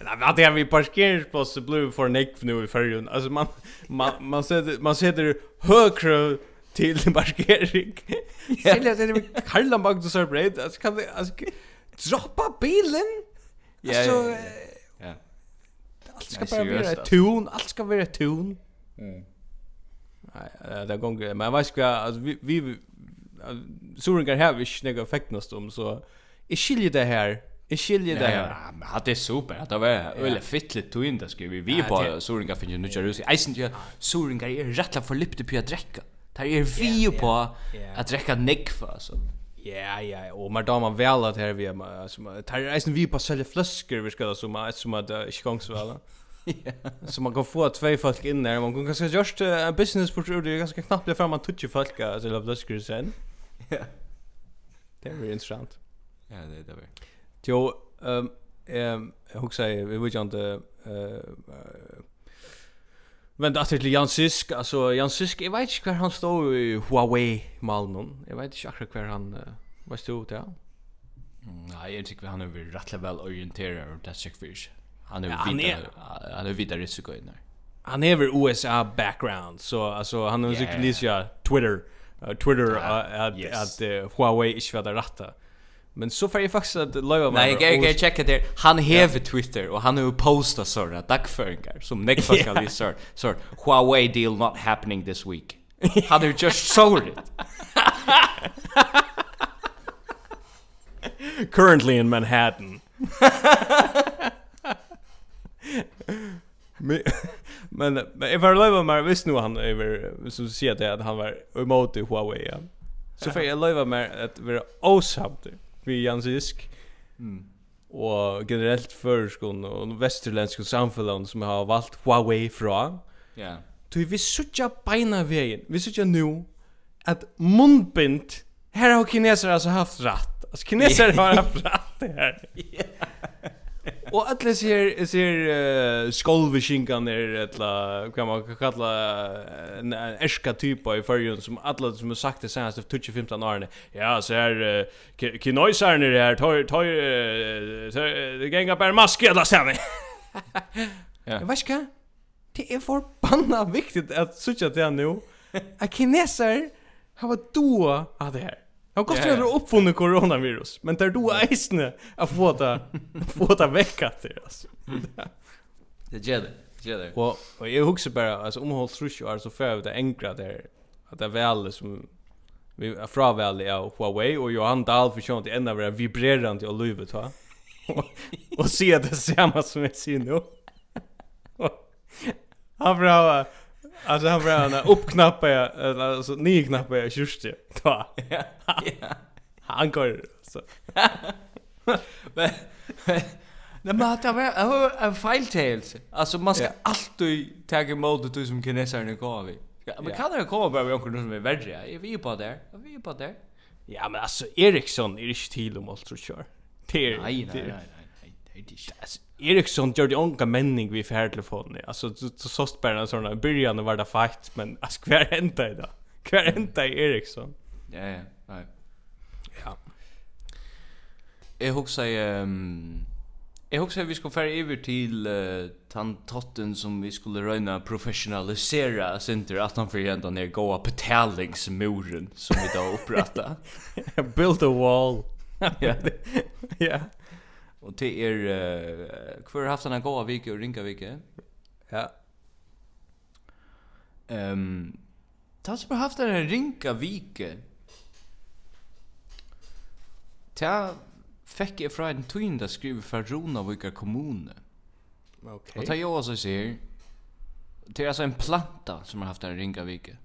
Speaker 2: Nej, vad det är vi parkeringsplats så blir för nick nu i förrun. Alltså man man man sätter man sätter högre till <laughs> parkering. <laughs> Eller det är Karl Lambag så bredd. Alltså kan det alltså droppa bilen. Alltså,
Speaker 3: ja.
Speaker 2: Allt ska bara vara ett tun, allt ska vara ett tun. Mm. Nej, det går inte. Men vad ska alltså vi vi Soringar här vi snägga fäktnast om så är skiljer det här Jeg skiljer det.
Speaker 3: Ja, men det er super. Det var veldig fittlig tøyen det skulle vi
Speaker 2: vi
Speaker 3: på Soringa finner nødja rus. Eisen til Soringa er för forlypte på att drekke. Där är vi på å drekke nekva, så.
Speaker 2: Ja, ja, og mer damer vel at her vi <laughs> er, som, tar eisen vi på å selge vi skal da, som, som at det ikke gong så vel, Så man kan få två folk in där, man kan kanske just en business på det är ganska knappt där fram man touchar folk alltså love the sen.
Speaker 3: Ja.
Speaker 2: Det är väldigt intressant.
Speaker 3: Ja, det er det väl.
Speaker 2: Jo, ehm ehm jag husar vi vill ju inte eh Men det till Jan Sysk, alltså Jan Sysk, jag vet inte kvar han står i Huawei-malen, Jag vet inte akkurat kvar han uh, var stod ja.
Speaker 3: Nej, jag tycker han är väl rätt väl orienterad och det check fish. Han är
Speaker 2: ja,
Speaker 3: vidare
Speaker 2: han är
Speaker 3: vidare risiko in där.
Speaker 2: Han är väl USA background så alltså han har
Speaker 3: yeah.
Speaker 2: säkert Twitter uh, Twitter
Speaker 3: yeah.
Speaker 2: uh, att
Speaker 3: yes.
Speaker 2: att uh, Huawei ikke var det rätta. Men så får jag faktiskt att löva mig.
Speaker 3: Nej, jag kan checka det. Han häver Twitter och han har postat sådana dagföringar som Nick <laughs> fuckar lyst sort. Sort Huawei deal not happening this week. Han har just sold <laughs> it.
Speaker 2: Currently in Manhattan. <laughs> men men if I love him visst nu han över så ser det att han var emot i Huawei. Ja. Så får jag lova mig att vara osamt vi Jan Sisk. Mm. Och generellt förskon och västerländska samfällan som har valt Huawei fra.
Speaker 3: Ja. Yeah.
Speaker 2: Du vi sucha beina vägen. Vi sucha nu att munbind här har kineser alltså haft rätt. Alltså kineser <laughs> har haft rätt här. Och alla ser ser uh, skolvishinkan där eller kan man kalla en ärska typ i förjun som alla som har sagt det senast av 2015 åren. Ja, så här uh, ni det här tar tar det gänga på en mask eller så
Speaker 3: här.
Speaker 2: Ja. Vad ska? Det är förbannat viktigt att söka det nu. <laughs> A kineser har då av det här. Jag går
Speaker 3: för
Speaker 2: att uppfunna coronavirus, men där du äsne att få det få det vecka till oss.
Speaker 3: Det gör det. Det gör det.
Speaker 2: Och och jag huxar bara alltså om håll trusch är så för det enkla där att det väl som vi fra väl av Huawei och Johan Dahl för sånt ända vara vibrerande och livet va. Och se det samma som jag ser nu. <laughs> Avra Alltså han bara han uppknappar jag alltså ni knappar jag just det. <laughs> Ta. Han går så.
Speaker 3: Men <laughs> Nej men det var en feiltagelse. Alltså man ska alltid ta emot det som kineserna går vi. Men kan det komma bara vi onkel som är värre? Vi är på där. Vi är på där.
Speaker 2: Ja men alltså Eriksson är inte till om allt så kör.
Speaker 3: Nej nej nej nej. Det är inte.
Speaker 2: Eriksson gjorde onka menning vid färdtelefonen. Alltså så såst bara där början var det fight men alltså kvar hända i dag. Kvar hända i Eriksson.
Speaker 3: Ja ja, nej.
Speaker 2: Ja.
Speaker 3: Jag huxar ehm Jag hoppas vi ska färra över till uh, tantotten som vi skulle röna professionalisera center att han för ända ner goa betalingsmuren som vi då upprätta. <laughs>
Speaker 2: Build a wall.
Speaker 3: Ja. <laughs>
Speaker 2: ja.
Speaker 3: Och det är uh, kvar haft en goda vecka och ringa vecka.
Speaker 2: Ja.
Speaker 3: Ehm um, som har haft en ringa vike Ta fekk jeg fra en twin där skriver fra Rona vilka.
Speaker 2: Okej. Okay.
Speaker 3: Og ta jo også sier Det er altså en planta som har haft en ringa vike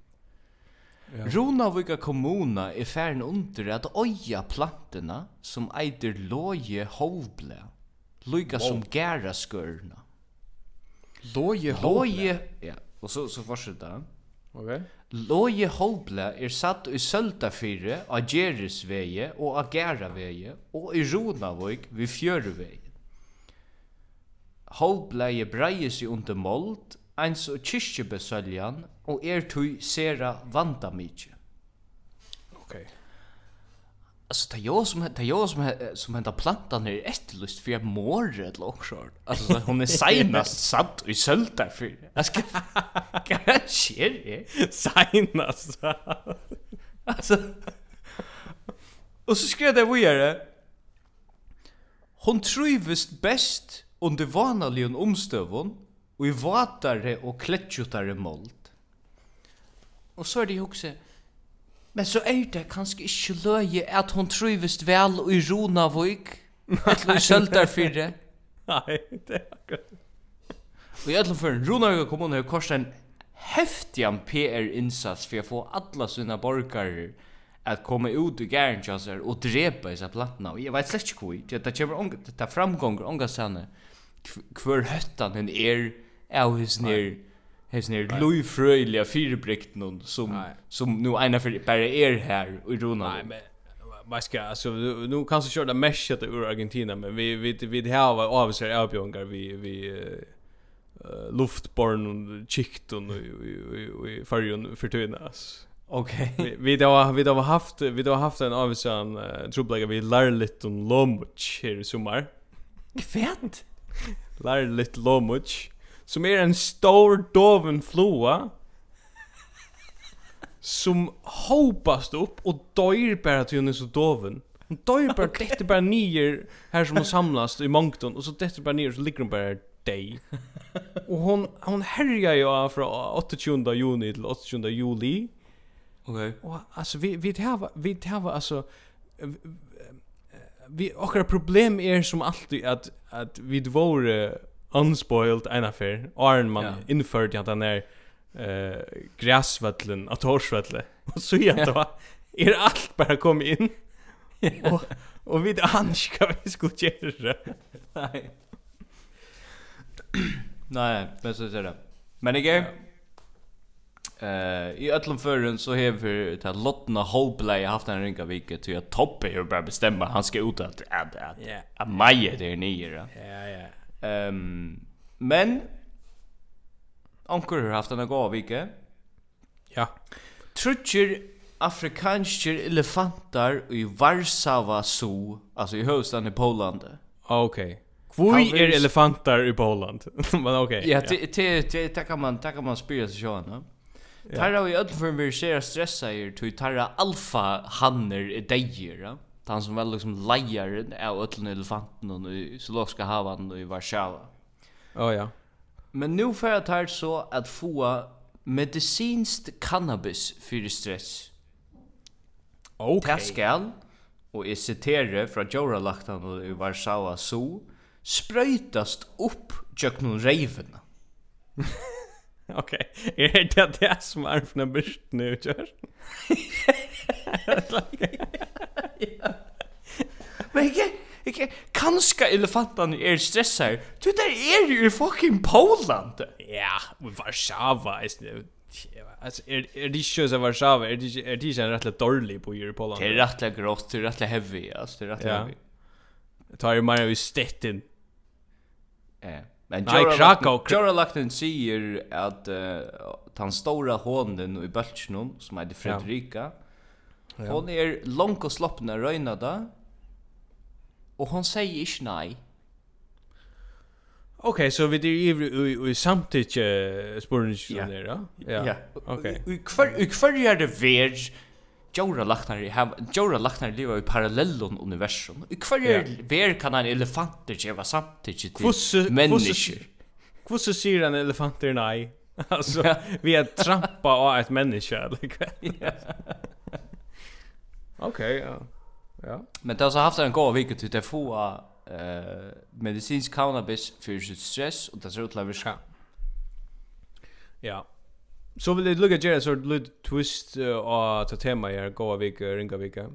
Speaker 2: Ja.
Speaker 3: Runavika kommuna er færen under at oja plantena som eitir loje hovble, loika som gæra skørna.
Speaker 2: Loje hovble?
Speaker 3: Loje, ja, og så, så fortsetter han.
Speaker 2: Okay.
Speaker 3: Loje hovble er satt i Søltafyre, av Gjerisveie og av Gæraveie, og i Ronavøk ved Fjøreveien. Hovble er breie seg under Mold, eins og kyrkjebesøljan og er tui sera vanda mykje.
Speaker 2: Okej. Okay.
Speaker 3: Alltså <laughs> <laughs> det jag som det jag som som hända plantan är ettlust för jag mår ett lockshort. Alltså hon är senast satt i sölta för. Jag ska kanske är
Speaker 2: senast.
Speaker 3: Alltså Och så skrev det vidare. Hon trivst best under vanligen omstövon och i vatare och klättjutare mold. Og så er det jo også, men så er det kanskje ikke løye at hun trivist vel i Ronavøk, <laughs> eller i Søltarfyrre.
Speaker 2: Nei, det er akkurat.
Speaker 3: Og i alle fall, Ronavøk kommune har korset en heftig PR-innsats for å få alle sine borgere at komme ut i gæren til oss og drepa disse plattene. Og jeg vet slett ikke hvor, det, det kommer unga, det framgånger unga sanne hver høttan hun er av hos nere Hes ner Louis Fröjliga fyrbrikten som
Speaker 2: Nei.
Speaker 3: som nu ena för bara er här i Rona.
Speaker 2: Nej men vad ska alltså nu, nu kanske köra mesh meshet ur Argentina men vi vi vi har var sig avbjungar vi vi uh, luftborn chikt och i förrjun för.
Speaker 3: Okej.
Speaker 2: Vi då har vi då har haft vi då har haft en avsan uh, trubblägger vi lär lite om Lomuch här i sommar.
Speaker 3: Kvärt.
Speaker 2: lär lite Lomuch som är en stor doven floa som hopast upp och dör bara till hon är så doven. Hon dör bara okay. detta bara nier här som hon samlas i Moncton och så detta bara nier så ligger hon bara dig. och hon hon härjar ju från 28 juni till 28 juli.
Speaker 3: Okej. Okay.
Speaker 2: Och alltså vi vi har vi har alltså vi och problem är som alltid att att vi dvore unspoiled en affär Iron Man yeah. införd jag den är eh gräsvallen att torsvalle och så är det va. är allt bara kom in och och vid anska vi skulle göra
Speaker 3: nej nej men så är det men igen Eh i öllum förrun så har vi ta Lottna Holplay haft en ringa vecka till att Toppe hur bara bestämma han ska ut att att att Maja där nere.
Speaker 2: Ja ja.
Speaker 3: Ehm men onkur har haft en god vecka.
Speaker 2: Ja.
Speaker 3: Trutcher afrikanske elefantar i Warszawa Zoo, alltså i huvudstaden i Polen.
Speaker 2: Okej. Okay.
Speaker 3: Kvui
Speaker 2: er elefantar i Poland. <laughs> Men okej.
Speaker 3: Okay, ja, det det det det kan man det kan man spela sig sjön, va? Tarra vi öll för vi ser stressa er till tarra alfa hanner dejer, va? han som var liksom lejer av ötlun elefanten i Zoologiska havan och i Warszawa.
Speaker 2: Oh, ja.
Speaker 3: Men nu får jag ta så att få medicinskt cannabis för stress.
Speaker 2: Okej.
Speaker 3: Okay. Taskal och jag citerar från och i Warszawa så spröjtast upp jöknun rejven. <laughs>
Speaker 2: Okej, är det det som är från börsen nu, kör? <laughs>
Speaker 3: Men ikke, ikke, kanskje elefantene er stresser. Du, der er jo i fucking Poland.
Speaker 2: Ja, og Varsava, Altså, er, er de ikke så Varsava, er de är det de ikke en rätt dålig på i Poland?
Speaker 3: Det er rettelig grått, det er rettelig heavy, altså, det er rettelig
Speaker 2: ja.
Speaker 3: heavy.
Speaker 2: Tar ju mer av i stetten.
Speaker 3: Ja. Men
Speaker 2: Nei, Krakow.
Speaker 3: Jora Lakten sier at uh, den stora hånden i Bøltsjnum, som heter Fredrika,
Speaker 2: ja Ja.
Speaker 3: Hon er långt og sloppna røyna da, og hon sier ikke nei.
Speaker 2: Ok, så vi er ivrig i, i samtidig
Speaker 3: spørningsjonen
Speaker 2: der, da? Ja, ja.
Speaker 3: ok. I hver, i hver er det verd, Jora Lachnar i hem, Jora Lachnar lever i parallellon universum. I hver er ja. verd kan han elefanter gjeva samtidig til mennesker?
Speaker 2: Hvordan sier han elefanter nei? <laughs> Alltså, vi är trampa av ett människa, eller <laughs> Okej, okay, ja. Ja.
Speaker 3: Men det har så haft en god vecka till det få eh medicinsk cannabis för sitt stress och det ser ut att virka.
Speaker 2: Ja. Så vill det lukka Jerry så lite twist av ta tema här goda vecka ringa vecka.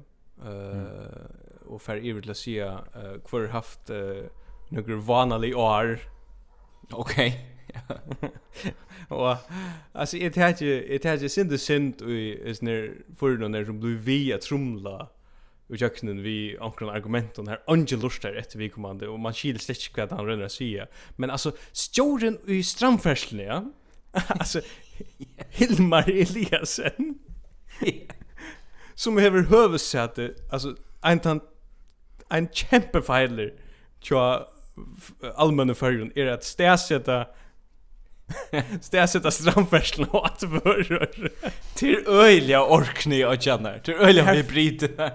Speaker 2: Eh och för evigt att se kvar haft några vanliga år.
Speaker 3: Okej.
Speaker 2: Och alltså det här det här synd synd i is när för någon där som blir vi att trumla och jöknen vi ankron argumenten här angelust där ett vi kommande och man skil släck vad han rönnar säga men alltså stjorden i stramfärslen ja. <laughs> Alltså Hilmar Eliasen som hever hövsäte alltså en tant en kämpefejler tja allmänna färgen är att stäsätta <laughs> Stä sätta stramfärslen och att börja.
Speaker 3: Till öliga orkni och känner. Till öliga vi bryter.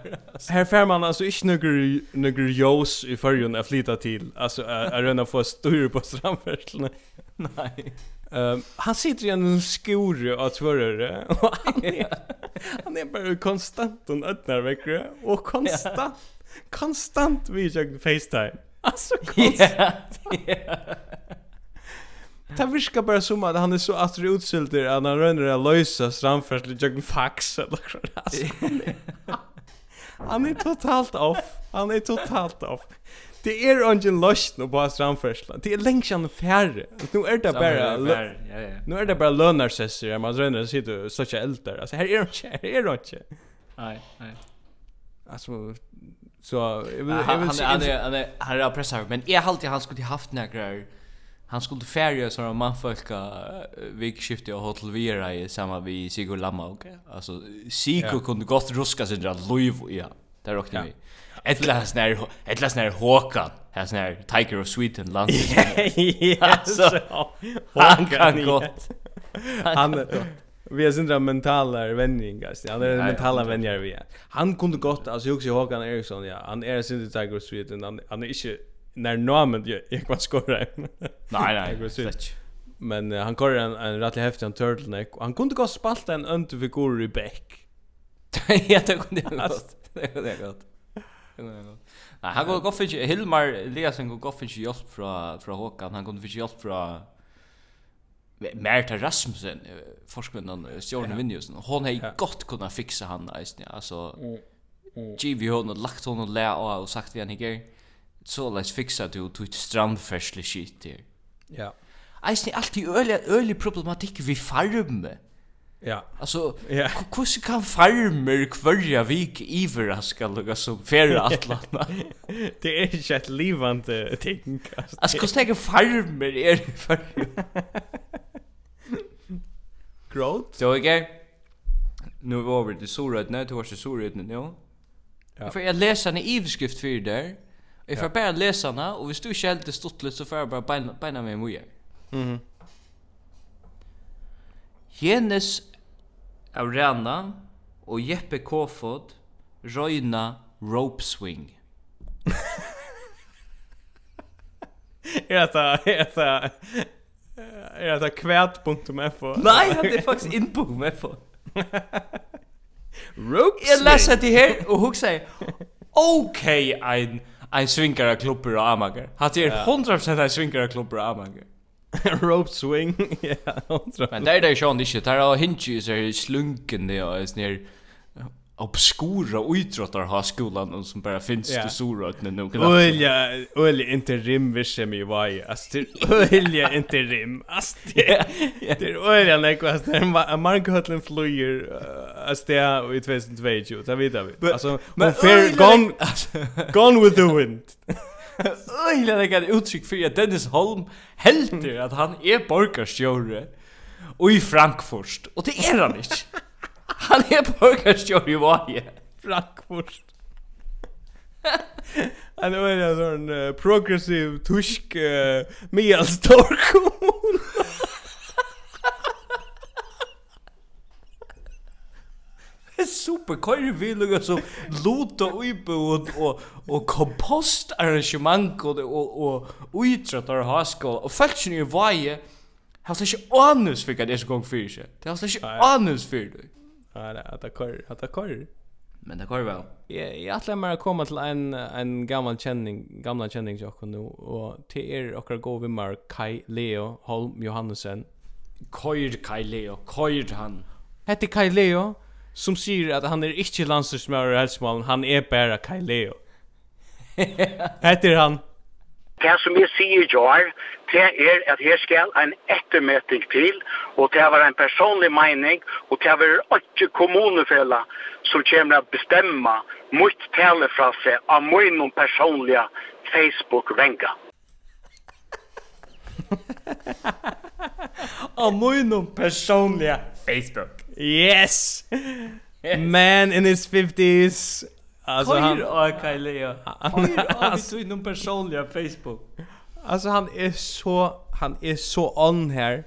Speaker 2: Här får man alltså inte några några jos i förrjun att flytta till. Alltså är röna få styr på stramfärslen.
Speaker 3: Nej.
Speaker 2: Um, han sitter i en skor av tvörare och <laughs> han är, han är bara konstant och öppnar veckor och konstant konstant vi jag FaceTime. Alltså konstant. Yeah. Det virkar bara som att han är så astrig utsilder att han rönner att lösa strandfärsel i jögn fax eller något Han är totalt off. Han är totalt off. Det är ingen lust nu på strandfärsel. Det är längs han färre. Nu är det bara Nu är det bara lönarsesser. Man rönner att sitta och söka äldre. Alltså här är det inte. Här är det inte.
Speaker 3: Nej, nej.
Speaker 2: Alltså så jag vill jag vill se
Speaker 3: han är han är han är pressar men är alltid han skulle haft några han skulle färja så man folka vilk skifte och hotel vira i samma vi Sigurd Lamma och alltså Sigurd kunde gott ruska sig där Louis ja. Där
Speaker 2: rockade
Speaker 3: vi. Ett läs när ett läs när Håkan sån här Tiger of Sweden land. <laughs>
Speaker 2: Alltså
Speaker 3: han kan gott.
Speaker 2: Han Vi är sindra mentala vändningar, han är mentala vänjar vi är. Han kunde gott, alltså jag också Håkan Eriksson, ja, han är sindra Tiger of Sweden, han, han är inte när namnet no, jag <laughs> kan skora.
Speaker 3: nej nej, slett.
Speaker 2: Men uh, han kör en en rätt häftig en turtleneck och han kunde gå spalta en underfigur i back. <laughs>
Speaker 3: ja, det kunde jag gott. Det kunde han gott. Nej, han går gott för Hilmar Eliasson går gott för hjälp från från Håkan. Han kunde för hjälp från Merta Rasmussen forskaren
Speaker 2: Stjörn
Speaker 3: Vinjusen. Hon har
Speaker 2: ja.
Speaker 3: gott kunnat fixa han alltså. Alltså mm. mm. GV hon har lagt hon och lä och sagt vi han igår så läs fixa du tog strandfärsle shit där.
Speaker 2: Ja.
Speaker 3: Alltså alltid öliga ölig problematik vi farme.
Speaker 2: Ja.
Speaker 3: Alltså, yeah. hur kan farmer kvarja vik överraska lugga som färre atlarna? <laughs>
Speaker 2: det är inte ett livande ting. Alltså,
Speaker 3: hur snäga farmer är det för?
Speaker 2: Growth.
Speaker 3: Så, okej. Nu var vi till Sorödne, till vars Sorödne, ja.
Speaker 2: Ja.
Speaker 3: För jag läser en ivskrift för det där. Jeg får bare lese den, og hvis du ikke helt er stått litt, så får jeg bare beina, beina meg mye.
Speaker 2: Mm
Speaker 3: -hmm. av Rana og Jeppe Kofod røyna rope swing. <laughs>
Speaker 2: Er det, er det, er det kvært.fo?
Speaker 3: Nei, det er faktisk inn.fo. <laughs>
Speaker 2: rope swing.
Speaker 3: Jeg leser det her og hun sier, <laughs> ok, ein ein svinkare klubbor og amager. Hade
Speaker 2: är
Speaker 3: 100% ein svinkare klubbor og amager. <laughs>
Speaker 2: Rope swing. <laughs> Ja, 100%.
Speaker 3: Men där där Sean det shit. Där har hinchi så slunken det och är ner obskura idrottar ha skolan och som bara finns
Speaker 2: yeah.
Speaker 3: det stora att nu kan
Speaker 2: Olja olja inte rim vi ser mig vad alltså det olja inte rim alltså det är olja nek vad det Mark Hotland flyger alltså det är i 2022 det vet vi alltså
Speaker 3: men
Speaker 2: fair gone gone with the wind. <laughs>
Speaker 3: Olja det kan uttryck för att Dennis Holm helter att han är borgarstjore och i Frankfurt och det är han inte Han är burgarstjör i varje.
Speaker 2: Frankfurt. <laughs> Han är en sån uh, progressiv tysk uh, medelstor kommun. <laughs>
Speaker 3: super kör vi lugga så lot och ubod och och kompost arrangemang och och och ytrar haskol och fashion i vaje Hast du ikke anus for hva det er så gong fyrir seg? Det har du
Speaker 2: ikke
Speaker 3: anus fyrir det
Speaker 2: att det kör att det kör
Speaker 3: men det kör väl
Speaker 2: jag jag att lämna komma till en en gammal känning gamla känning jag nu och till er och gå vi mer Kai Leo Holm Johansen
Speaker 3: Kör Kai Leo kör han?
Speaker 2: Hette Kai Leo som säger att han är inte landslagsmästare i han är bara Kai Leo. <laughs> Hette han
Speaker 4: Det som jag säger jag det er at her skal en ettermøting til, og det var en personlig mening, og det var ikke kommunefella som kommer å bestemme mot telefrase av min personlige Facebook-venga.
Speaker 3: av min personlige Facebook. <laughs>
Speaker 2: Yes! Man in his 50s. Alltså han...
Speaker 3: Hör av Kyle Leo. <laughs> Hör av mitt personliga Facebook.
Speaker 2: Alltså han är så han är så on här.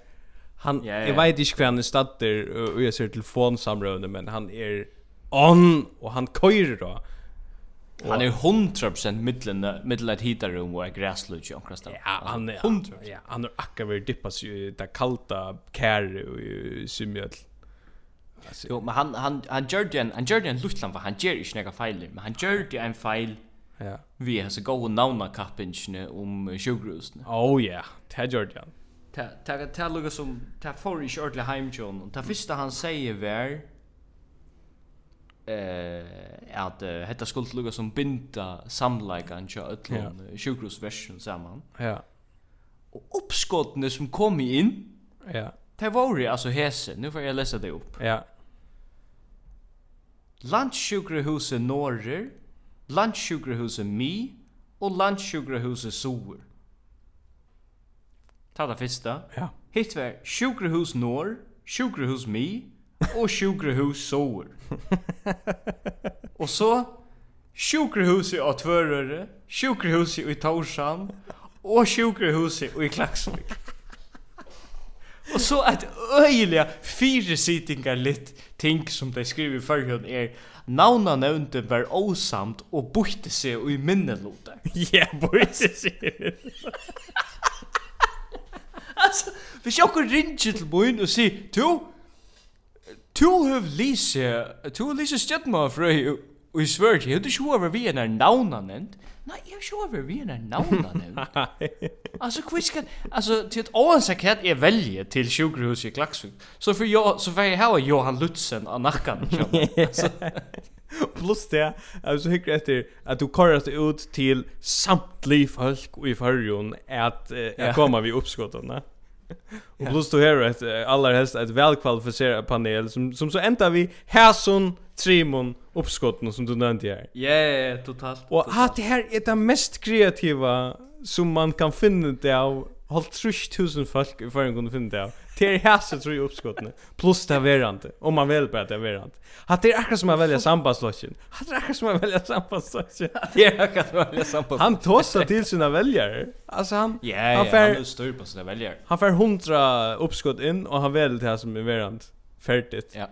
Speaker 2: Han
Speaker 3: Ja, ja.
Speaker 2: jag vet inte kvar han stad där och jag ser telefonsamråde men han är on och han kör då.
Speaker 3: Han är 100% mittlen mittlen ett hitarum och gräslutch och kristall.
Speaker 2: Ja, han är
Speaker 3: 100.
Speaker 2: Ja, han är akka vi dippas ju det kalta kär och symjöl.
Speaker 3: Jo, men han han han Jordan, han Jordan Luftland var han ger ju snäga failer, men han gjorde en fail
Speaker 2: Ja.
Speaker 3: Vi har så god navna kappingen om sjukhusene.
Speaker 2: Oh ja, det gjør
Speaker 3: det. Det er lukket som, det for ikke ordentlig heimtjån. Det første han sier var, eh at uh, hetta skuld lukka som binda samleikan til öllum yeah. sjukhusversion saman.
Speaker 2: Ja.
Speaker 3: Og uppskotene som kom inn.
Speaker 2: Ja.
Speaker 3: Det var ju altså hese. Nu får jag lesa det upp.
Speaker 2: Ja.
Speaker 3: Landsjukhuset Norrer landsjukrehuset Mi og landsjukrehuset Soer. Ta det første.
Speaker 2: Ja.
Speaker 3: Hitt var sjukrahus Nord, sjukrahus Mi og sjukrahus Soer. <laughs> og så sjukrahuset av Tvørøre, sjukrahuset i Torshavn og sjukrahuset i Klaksvik. Og så et øyelig fire sitingar litt ting som de skriver i førhånd er Navna nevnte var åsamt og bøyte seg i minnelote. <laughs>
Speaker 2: Ja, yeah, bøyte seg i minnelote. <laughs>
Speaker 3: altså, hvis jeg kan ringe til bøyen og si, «Tu, tu hev lise, tu hev lise stjøttma frøy Og i Sverige, jeg du ikke over vi en er navna nevnt. Nei, jeg har ikke over vi en er navna <laughs> nevnt. altså, hva skal... Altså, til et åansak hett jeg velger til sjukrehuset i Klaksvik, så för jag... så får jeg hava Johan Lutzen av nakkan. Altså.
Speaker 2: Plus det, alltså hykker efter att du korrast ut till samtliga folk i fargen at
Speaker 3: jeg
Speaker 2: komma vi oppskottene. Ja. Och plus du hör ett allra helst ett välkvalificerat panel som som så ända vi Herson Trimon uppskotten som du nämnde här.
Speaker 3: Ja, yeah, totalt.
Speaker 2: Och att det här är det mest kreativa som man kan finna det av Halt 3000 folk i förrän kunde finna det av. Det är hässe tror jag uppskottne. Plus det verant. Om man väl bara det verant. Att det är akkurat som man väljer sambandslösken. Att det är akkurat som man väljer sambandslösken.
Speaker 3: Det är akkurat som välja väljer.
Speaker 2: Han tossar till sina väljare. Alltså han...
Speaker 3: Ja,
Speaker 2: han,
Speaker 3: ja, han är styr på sina väljare.
Speaker 2: Han får hundra uppskott in och han väljer det här som är verant. Färdigt.
Speaker 3: Ja,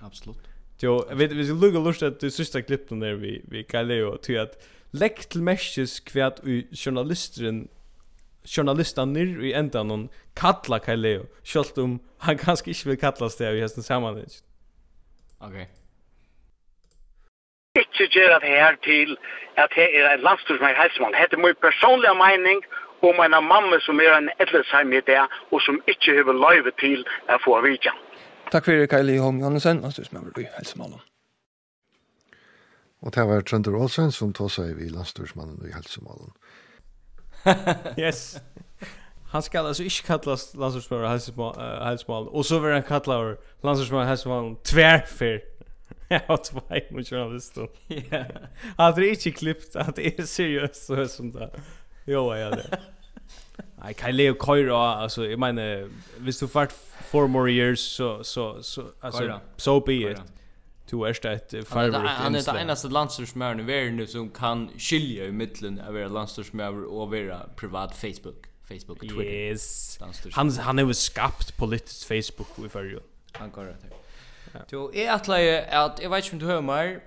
Speaker 3: absolut.
Speaker 2: Jo, vet vi ska lugga lust att du sista klippen där vi vi kallar ju till att lägg till mesjes kvärt i journalisten journalistaner i ändan någon kalla Kaleo skolt om han kanske inte vill kallas det i hästen sammanhang.
Speaker 3: Okej. Okay.
Speaker 4: Ikke gjør at her til at her er en landstur som er helsemann. Hette min personlige mening om en mamma som er en etlersheim i det, og som ikke har løyve til å få vidja.
Speaker 6: Takk for det, Kaili Holm Johansen, landsstyrsmøver i helsemann.
Speaker 7: Og det var Trønder Olsen som tog seg i landstorsmannen i helsemålen. <laughs>
Speaker 2: yes. Han skal alltså inte kallas landslagsspelare hälsmål uh, hälsmål och så vill han kalla landslagsspelare hälsmål tvärför. Ja, två mot journalisten.
Speaker 3: Ja.
Speaker 2: Hade det inte klippt att det är seriöst så som det. Jo, ja det. Nej, kan Leo Koira alltså jag menar visst du fart four more years så så så alltså so be it.
Speaker 3: Koira
Speaker 2: du är ett
Speaker 3: firework han är det enaste landstorsmären i världen som kan skilja i mitten av era landstorsmären och vara privat Facebook Facebook och Twitter
Speaker 2: yes. han han är skapt på Facebook i förr
Speaker 3: han går Jo, Du, jeg atleier at, jag vet inte om du hører meg,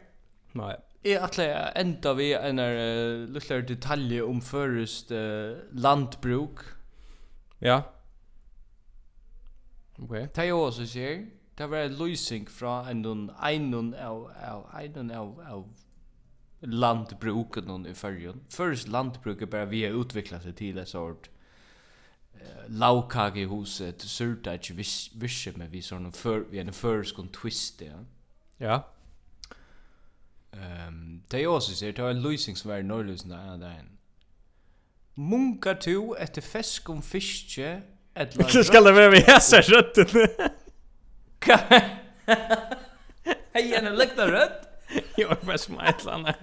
Speaker 2: Nei.
Speaker 3: Jeg atle enda vi en uh, lukklar detalj om förrest uh, landbruk.
Speaker 2: Ja. Okej.
Speaker 3: Det er jo også sier det var en løsning fra en einun av, av, einun av, av landbruken i fyrrjon. Først landbruket bare vi har utviklet seg til et sort uh, laukage i huset, surta ikke visse med vi sånn før, vi er en førskon twist, ja.
Speaker 2: Ja.
Speaker 3: Um, det er også sier, det var en løsning som var i Norrløsen der ene dagen. Munkar du etter fesk om fiske,
Speaker 2: Eller <laughs> skal det være med hæsa røttene?
Speaker 3: Hei, en lukta rødt? <laughs>
Speaker 2: Jo, jag bara smajtlarna.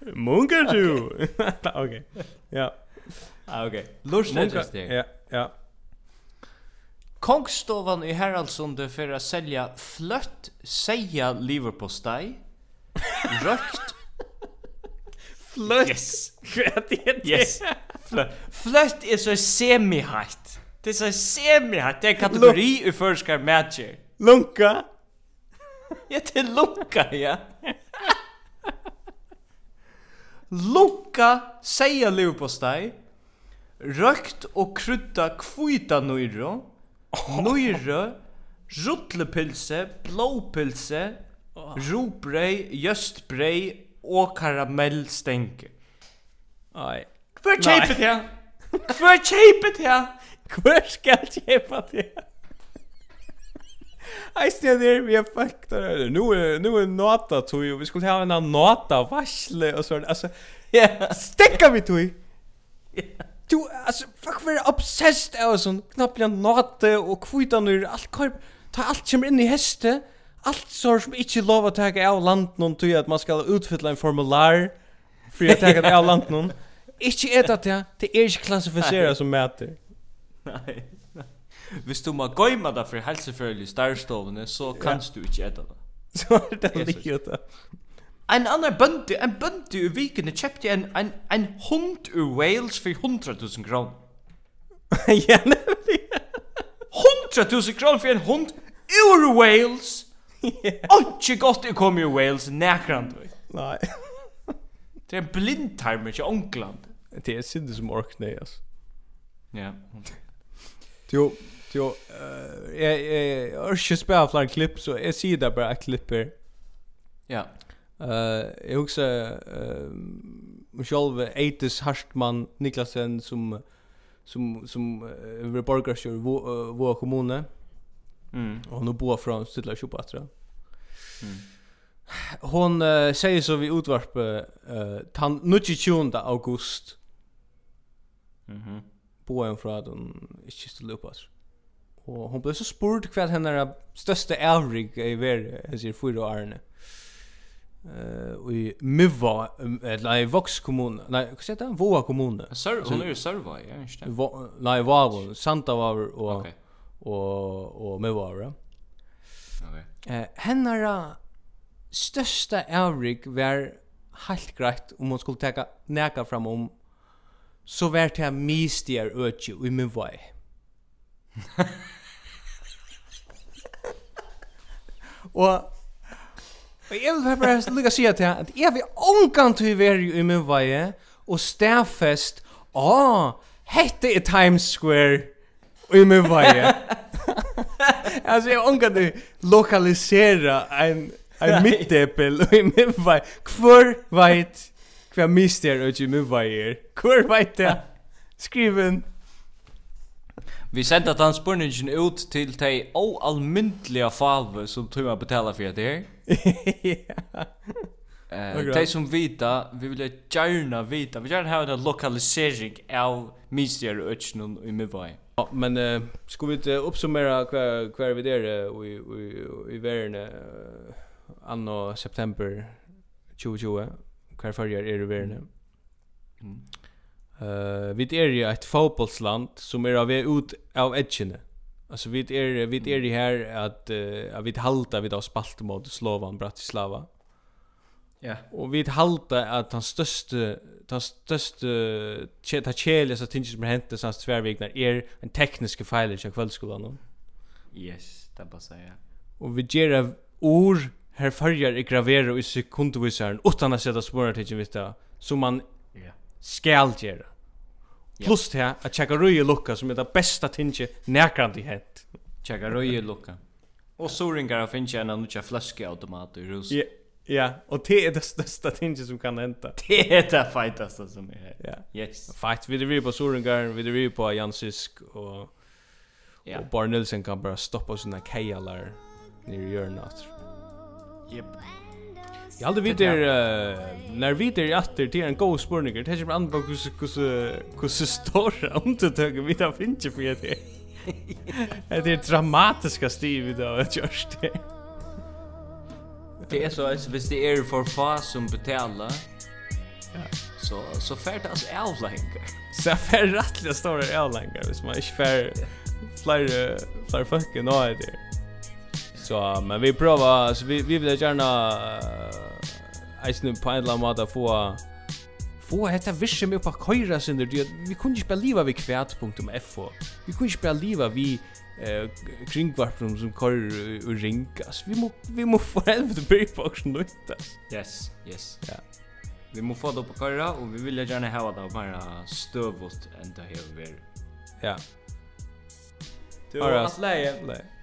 Speaker 2: Munkar du? Okej, <laughs> ja.
Speaker 3: Ah, okej. Lust
Speaker 2: är det. Ja, ja.
Speaker 3: Kongstovan i Haraldsunde för att sälja flött, säga leverpostej, rökt <laughs>
Speaker 2: Flött.
Speaker 3: Yes.
Speaker 2: Flött.
Speaker 3: Yes. Flött är så semi-heitt. Det är så semi här. Det är kategori i förskar matcher.
Speaker 2: Lunka.
Speaker 3: Ja, det <laughs> är lunka, ja. lunka, säga leverpostej. Rökt och krydda kvita nöjro. Nöjro. Ruttlepilse, blåpilse, oh. robrei, jöstbrei og karamellstenke.
Speaker 2: Nei.
Speaker 3: Hver kjeipet her? Hver kjeipet her?
Speaker 2: Hvor skal kjepa det? Eisne der, vi er fucked der. Nu er, nu er nata tui, vi skulle ha en nota varsle og sånn. Altså,
Speaker 3: Ja.
Speaker 2: stekka vi tog Du, altså, fuck, vi er obsessed av sånn knapplega nata og kvitanur, alt korp, ta alt kommer inn i heste, alt sår som ikke lov å ta av land noen tui at man skal utfylla en formular for å teka av land noen. <laughs> Ikke etat det, det er ikke klassifisera som mæter. <laughs>
Speaker 3: Nei. Hvis du må gøyma det for helseførelig starrstovene, så kanst du ikke etta det.
Speaker 2: Så er det lige det.
Speaker 3: En annan bøndi, en bøndi i vikene kjøpte en, en, en hund ur Wales for 100.000 kron.
Speaker 2: ja, nemlig.
Speaker 3: 100.000 kron for en hund ur Wales. <laughs> Yeah. Og ikke godt jeg kom ur Wales nekrand.
Speaker 2: Nei. <laughs>
Speaker 3: det er en blindtarmer til Ångland.
Speaker 2: Det er sinne som orkne, altså.
Speaker 3: Ja.
Speaker 2: Jo, jo, jeg har ikke spela flere klipp, så jeg sier det bare klipp klipper.
Speaker 3: Ja.
Speaker 2: Jeg husker selv Eitis Harstmann Niklasen som som som över borgarskjör vår kommune.
Speaker 3: Mm.
Speaker 2: Och hon bor från Stilla Chopatra. Mm. Hon uh, säger så vi utvarp eh uh, tan 22 august.
Speaker 3: Mhm.
Speaker 2: Mm på en fra at hun ikke stod opp, oss. Og hon ble så spurt hva henne er største avrig i verre, jeg sier fyra årene. Uh, og i Miva, eller i Vox kommune, nei, hva sier det? Voa kommune.
Speaker 3: Sør, hun er jo Sørva, ja, ikke det?
Speaker 2: Nei, Vavo, Santa Vavo og,
Speaker 3: okay.
Speaker 2: og, og Miva,
Speaker 3: ja.
Speaker 2: Okay. Uh, henne største avrig var helt greit om hon skulle teka neka fram om så var det mistier øtje i min vei. og Og jeg vil bare lykke å si at jeg vil omgang til å være i min vei og stedfest Åh, hette er Times Square i min vei. <laughs> altså, jeg omgang til å lokalisere en, en midtepel i min vei. Hvor veit kvar mister och og ikke move er? Hvor veit det? Skriven.
Speaker 3: Vi senda han spurningen ut til de oalmyndelige falve som tror jeg betala for det her.
Speaker 2: ja. Uh,
Speaker 3: de som vita, vi vil gärna vita, vi gärna ha en lokalisering av mister og øtjen i Mivai.
Speaker 2: Ja, men uh, ska vi inte uppsummera kvar kvar vi der i, i, i världen uh, anno september 2020? hver färger är det världen.
Speaker 3: Mm.
Speaker 2: Eh, vi är ju ett fotbollsland som är av ut av edgen. Alltså vi är vi är ju här att uh, vi halta vi då spalt mot Slovan Bratislava.
Speaker 3: Ja. Yeah.
Speaker 2: Och vi halta att han störste den störste cheta chele så tinges med hänt sån tvärvignar är en teknisk fel i kvällskolan.
Speaker 3: Yes, det bara säga.
Speaker 2: Och vi ger ord her färger är graverade i sekundvisaren utan att sätta spårartigen vid det som man
Speaker 3: yeah.
Speaker 2: skall göra. Plus det här att checka röje lucka som är det bästa tinge närkrande hänt.
Speaker 3: Checka röje lucka. Och så ringar jag finns en annan flaskeautomat i rus.
Speaker 2: Ja, ja, och det är det största tinge som kan hända.
Speaker 3: Det <laughs> är det fightaste som är.
Speaker 2: Ja.
Speaker 3: Yes.
Speaker 2: Fight vi det på Soringar, vi det på Jansisk och
Speaker 3: Ja.
Speaker 2: Och Bar Nilsen kan bara stoppa sina kejalar nere i hjörnet.
Speaker 3: Yep.
Speaker 2: Jag hade vid där när vi där åter till en god spurning. Det är ju andra kus kus kus stora om vi där finns ju för det. Det är dramatiska stiv då just det.
Speaker 3: Det är så att hvis det är för få som betalar så så färdar oss
Speaker 2: avlänkar. Så färdar rättliga stora avlängar hvis man inte fär flyr flyr fucking nå det. Så men vi prövar så vi vi vill gärna uh, Eisen på en eller annan få få hetta visse med på köra sin det vi kunde inte believe vi kvärt.f vi kunde inte believe vi eh kringvarprum som kör och rinkas vi må vi må få helvete beatboxen nyttas
Speaker 3: yes yes.
Speaker 2: Ja.
Speaker 3: Vi må få det på köra och vi vill gärna ha det bara stövot ända här över
Speaker 2: ja.
Speaker 3: Du har allt läge.
Speaker 2: Nej.